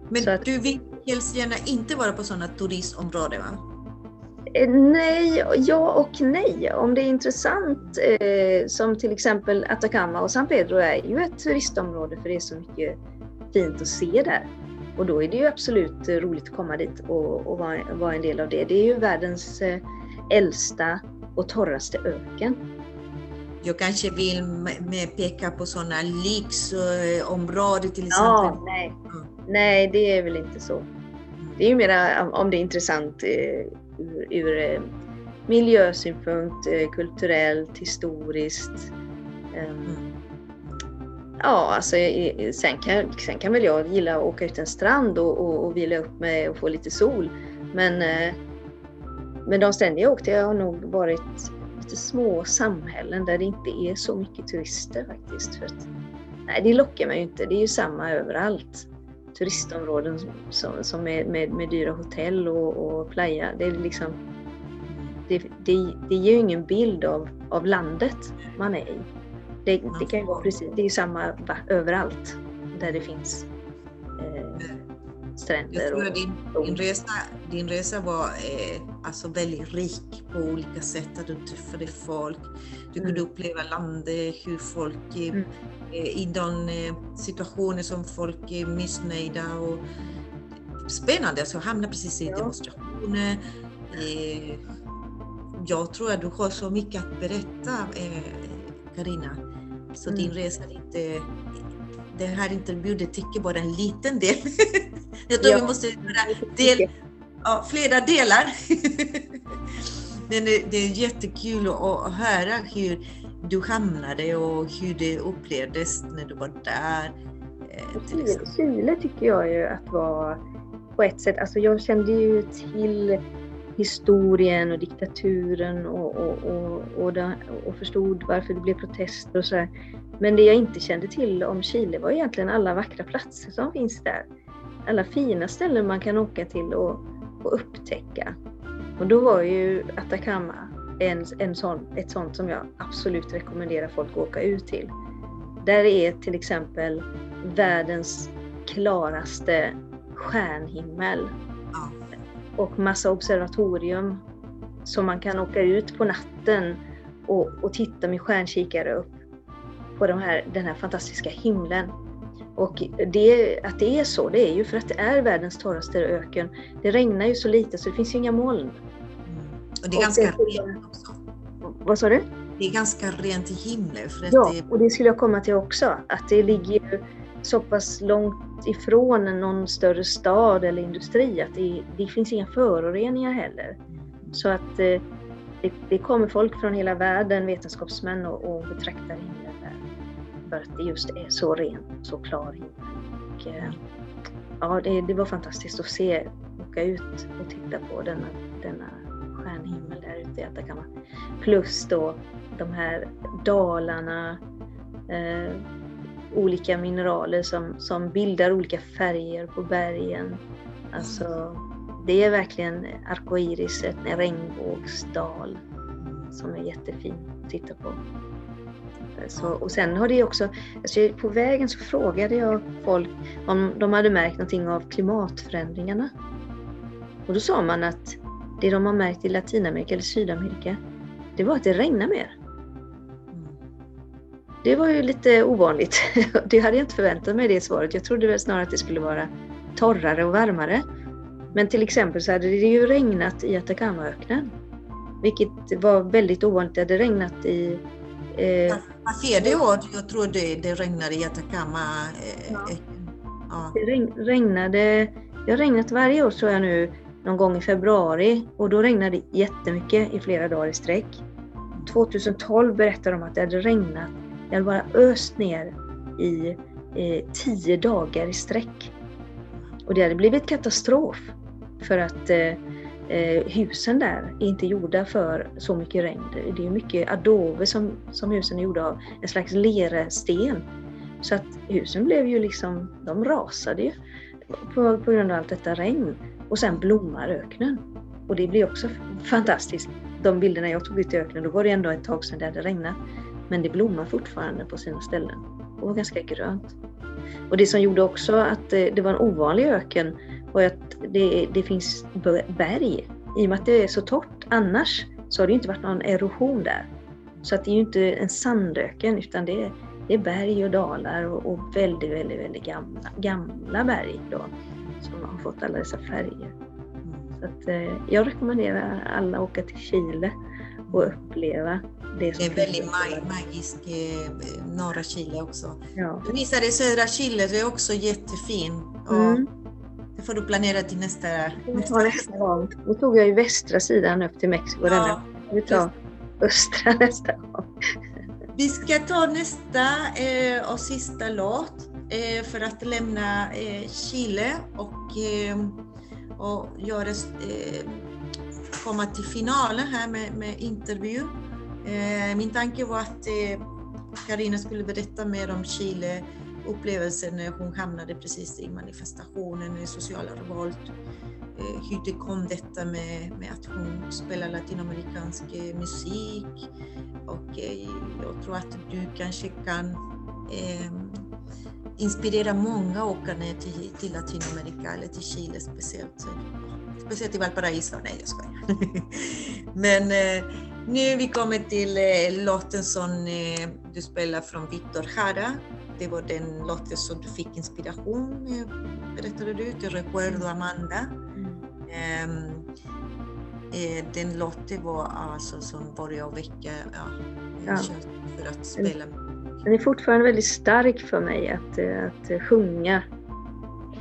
Men att, du vill helst gärna inte vara på sådana turistområden va? Eh, nej, ja och nej. Om det är intressant, eh, som till exempel Atacama och San Pedro är ju ett turistområde för det är så mycket fint att se där. Och då är det ju absolut roligt att komma dit och, och vara, vara, en del av det. Det är ju världens eh, äldsta och torraste öken. Jag kanske vill peka på sådana lyxområden till exempel. Ja, nej. Mm. nej, det är väl inte så. Det är ju mera om det är intressant eh, ur, eh, miljösynpunkt, eh, kulturellt, historiskt. Mm. Ja, alltså, sen, kan, sen kan väl jag gilla att åka ut en strand och, och, och vila upp mig och få lite sol. Men, eh, men de ställen jag åkt till har nog varit lite små samhällen där det inte är så mycket turister faktiskt. För att, nej, det lockar mig ju inte. Det är ju samma överallt turistområden som, som är med, med dyra hotell och, och playa. Det, är liksom, det, det, det ger ju ingen bild av, av landet man är i. Det, det kan ju vara precis, det är samma överallt där det finns eh, stränder. Jag tror att din, din, resa, din resa var eh, alltså väldigt rik på olika sätt. Att du träffade folk, du kunde mm. uppleva landet, hur folk mm. eh, i de eh, situationer som folk är missnöjda. Och, spännande, alltså hamna precis i ja. demonstrationer. Eh, jag tror att du har så mycket att berätta, Karina. Eh, så mm. din resa är inte den här intervjun täcker bara en liten del. Jag tror ja. vi måste göra del, ja, flera delar. Men det, det är jättekul att, höra hur du hamnade och hur det upplevdes när du var där. eh, Chile, tycker jag ju att var på ett sätt, alltså jag kände ju till historien och diktaturen och, och, och, och, det, och förstod varför det blev protester och sådär. Men det jag inte kände till om Chile var egentligen alla vackra platser som finns där. Alla fina ställen man kan åka till och, och upptäcka. Och då var ju Atacama en, en sån, ett sånt som jag absolut rekommenderar folk att åka ut till. Där är till exempel världens klaraste stjärnhimmel och massa observatorium som man kan åka ut på natten och, och titta med stjärnkikare upp på de här, den här fantastiska himlen. Och det, att det är så, det är ju för att det är världens torraste öken. Det regnar ju så lite så det finns ju inga moln. Mm. Och det är Och ganska rent också. Vad sa du? Det är ganska rent i himlen. För Ja, det, och det skulle jag komma till också. Att det ligger ju så pass långt ifrån någon större stad eller industri att det, det finns inga föroreningar heller. Så att eh, det, det kommer folk från hela världen, vetenskapsmän, och, och betraktar himlen. För att det just är så rent, så klar himmel. Eh, ja, det, det var fantastiskt att se, åka ut och titta på denna, denna stjärnhimmel där ute i Atacama. Plus då de här dalarna, eh, olika mineraler som, som bildar olika färger på bergen. Alltså, det är verkligen arcoiris, en regnbågsdal som är jättefin att titta på. Så, och sen har det också, alltså på vägen så frågade jag folk om de hade märkt någonting av klimatförändringarna. Och då sa man att det de har märkt i Latinamerika eller Sydamerika, det var att det regnar mer. Det var ju lite ovanligt. Det hade jag inte förväntat mig det svaret. Jag trodde väl snarare att det skulle vara torrare och varmare. Men till exempel så hade det ju regnat i Atacamaöknen. Vilket var väldigt ovanligt. Det hade regnat i... Eh, fjärde år, jag tror det, det regnar i Atacama. Eh, Ja. eh, ja. det regn, regnade... Det har regnat varje år tror jag nu någon gång i februari och då regnade det jättemycket i flera dagar i sträck. 2012 berättade de att det hade regnat, det hade bara öst ner i eh, tio dagar i sträck. Och det hade blivit katastrof för att eh, eh, husen där är inte gjorda för så mycket regn. Det- är mycket adobe som, som husen är gjorda av, en slags lersten. Så att husen blev ju liksom, de rasade ju på, på grund av allt detta regn. Och sen blommar öknen. Och det blir också fantastiskt. De bilderna jag tog ut i öknen, då var det ändå ett tag sedan det hade regnat. Men det blommar fortfarande på sina ställen och var ganska grönt. Och det som gjorde också att eh, det var en ovanlig öken ju att det, det finns berg. I och med att det är så torrt annars så har det inte varit någon erosion där. Så att det är ju inte en sandöken utan det är, det är berg och dalar och, och väldigt, väldigt, väldigt gamla, gamla berg då som har fått alla dessa färger. Så att, eh, jag rekommenderar alla att åka till Chile och uppleva det som Det är väldigt mag- magiskt, eh, norra Chile också. Ja. Du visade södra Chile, det är också jättefin. Och Mm. Det får du planera till nästa... Tar nästa gång. Nu tog jag ju västra sidan upp till Mexiko. Ja, Vi tar östra nästa gång. vi ska ta nästa eh, och sista låt eh, för att lämna eh, Chile och, eh, och göra, eh, komma till finalen här med, med intervju. Eh, min tanke var att Karina skulle berätta mer om Chile upplevelsen när hon hamnade precis i manifestationen, i sociala revolt. Eh, Hur det kom detta med, med att hon spelar latinamerikansk eh, musik. Och eh, jag tror att du kanske kan eh, inspirera många att åka ner till, till Latinamerika eller till Chile speciellt. Så, speciellt i Valparaiso, nej jag skojar. Men eh, nu vi kommer till eh, låten som eh, du spelar från Victor Jara. Det var den låten som du fick inspiration, eh, berättade du, till Recuerdo Amanda. Ehm, eh, den låten var alltså som började väcka ja, Ja. för att spela. Den är fortfarande väldigt stark för mig att, eh, att sjunga.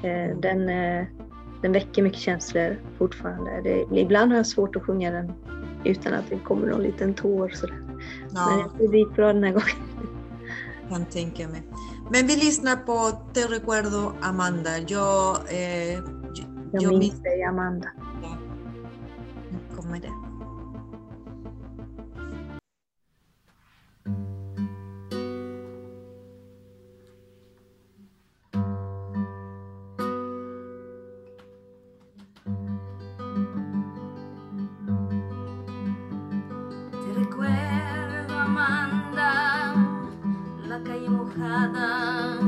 Eh, Den, eh, den väcker mycket känslor fortfarande. Det, ibland har jag svårt att sjunga den utan att det kommer någon liten tår. Sådär. Ja. Men jag det gick bra den här gången. Kan tänka mig. Men vi lyssnar på Te recuerdo Amanda. Jag, eh, Jag, jag minns minns dig Amanda. Nu kommer det. vaca y.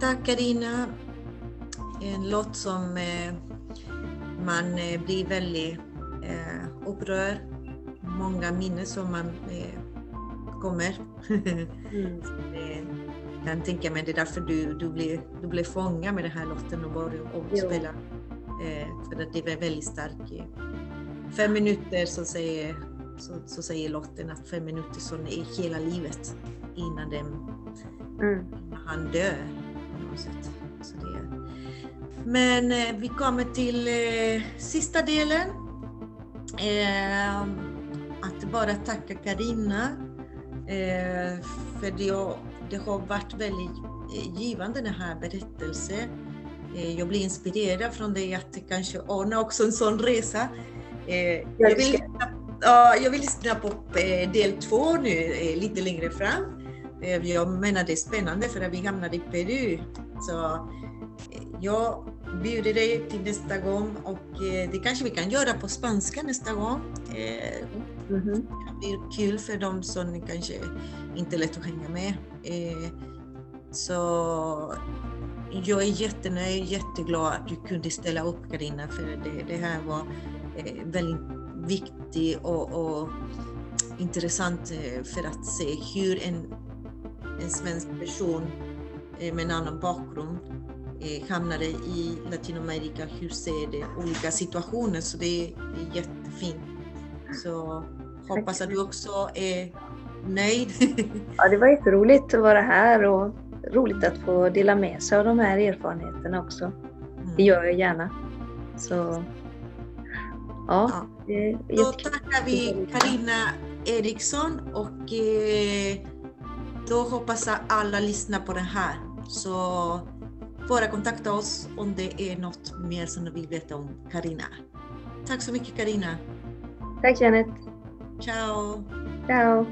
Tack Karina. En låt som eh, man eh, blir väldigt eh, upprörd. Många minnen som man kommer. Mm. Eh, kan tänka mig det är därför du, du blir, du blir fångad med den här låten och börjar och Jo. spela. Eh, för att det är väldigt stark. eh. Fem minuter så säger, så, så säger låten att fem minuter så är hela livet innan, den, Mm. han dör. På något sätt. Så det, men eh, vi kommer till eh, sista delen. Eh, att bara tacka Karina eh, för det, det har varit väldigt givande den här berättelsen. Eh, jag blir inspirerad från dig att kanske ordna också en sån resa. Eh, jag, vill, ja, jag vill upp eh, del två nu lite längre fram. Jag menar det är spännande för att vi hamnade i Peru. Så eh, jag bjuder dig till nästa gång och eh, det kanske vi kan göra på spanska nästa gång. Eh, Mhm. det blir kul för dem som kanske inte är lätt att hänga med. Så jag är jättenöjd, jätteglad att du kunde ställa upp Karina för det, det här var väldigt viktigt och, och intressant för att se hur en, en svensk person med en annan bakgrund eh, hamnade i Latinamerika, hur ser det olika situationer så det är, jättefint. Så hoppas att du också är Nej. Ja, det var jätteroligt att vara här och roligt att få dela med sig av de här erfarenheterna också. Det gör jag gärna. Så ja, Ja. Då tackar vi Karina Eriksson och eh, då hoppas jag alla lyssnar på den här. Så bara kontakta oss om det är något mer som du vill veta om Karina. Tack så mycket Karina. Tack Janet. Ciao. Ciao.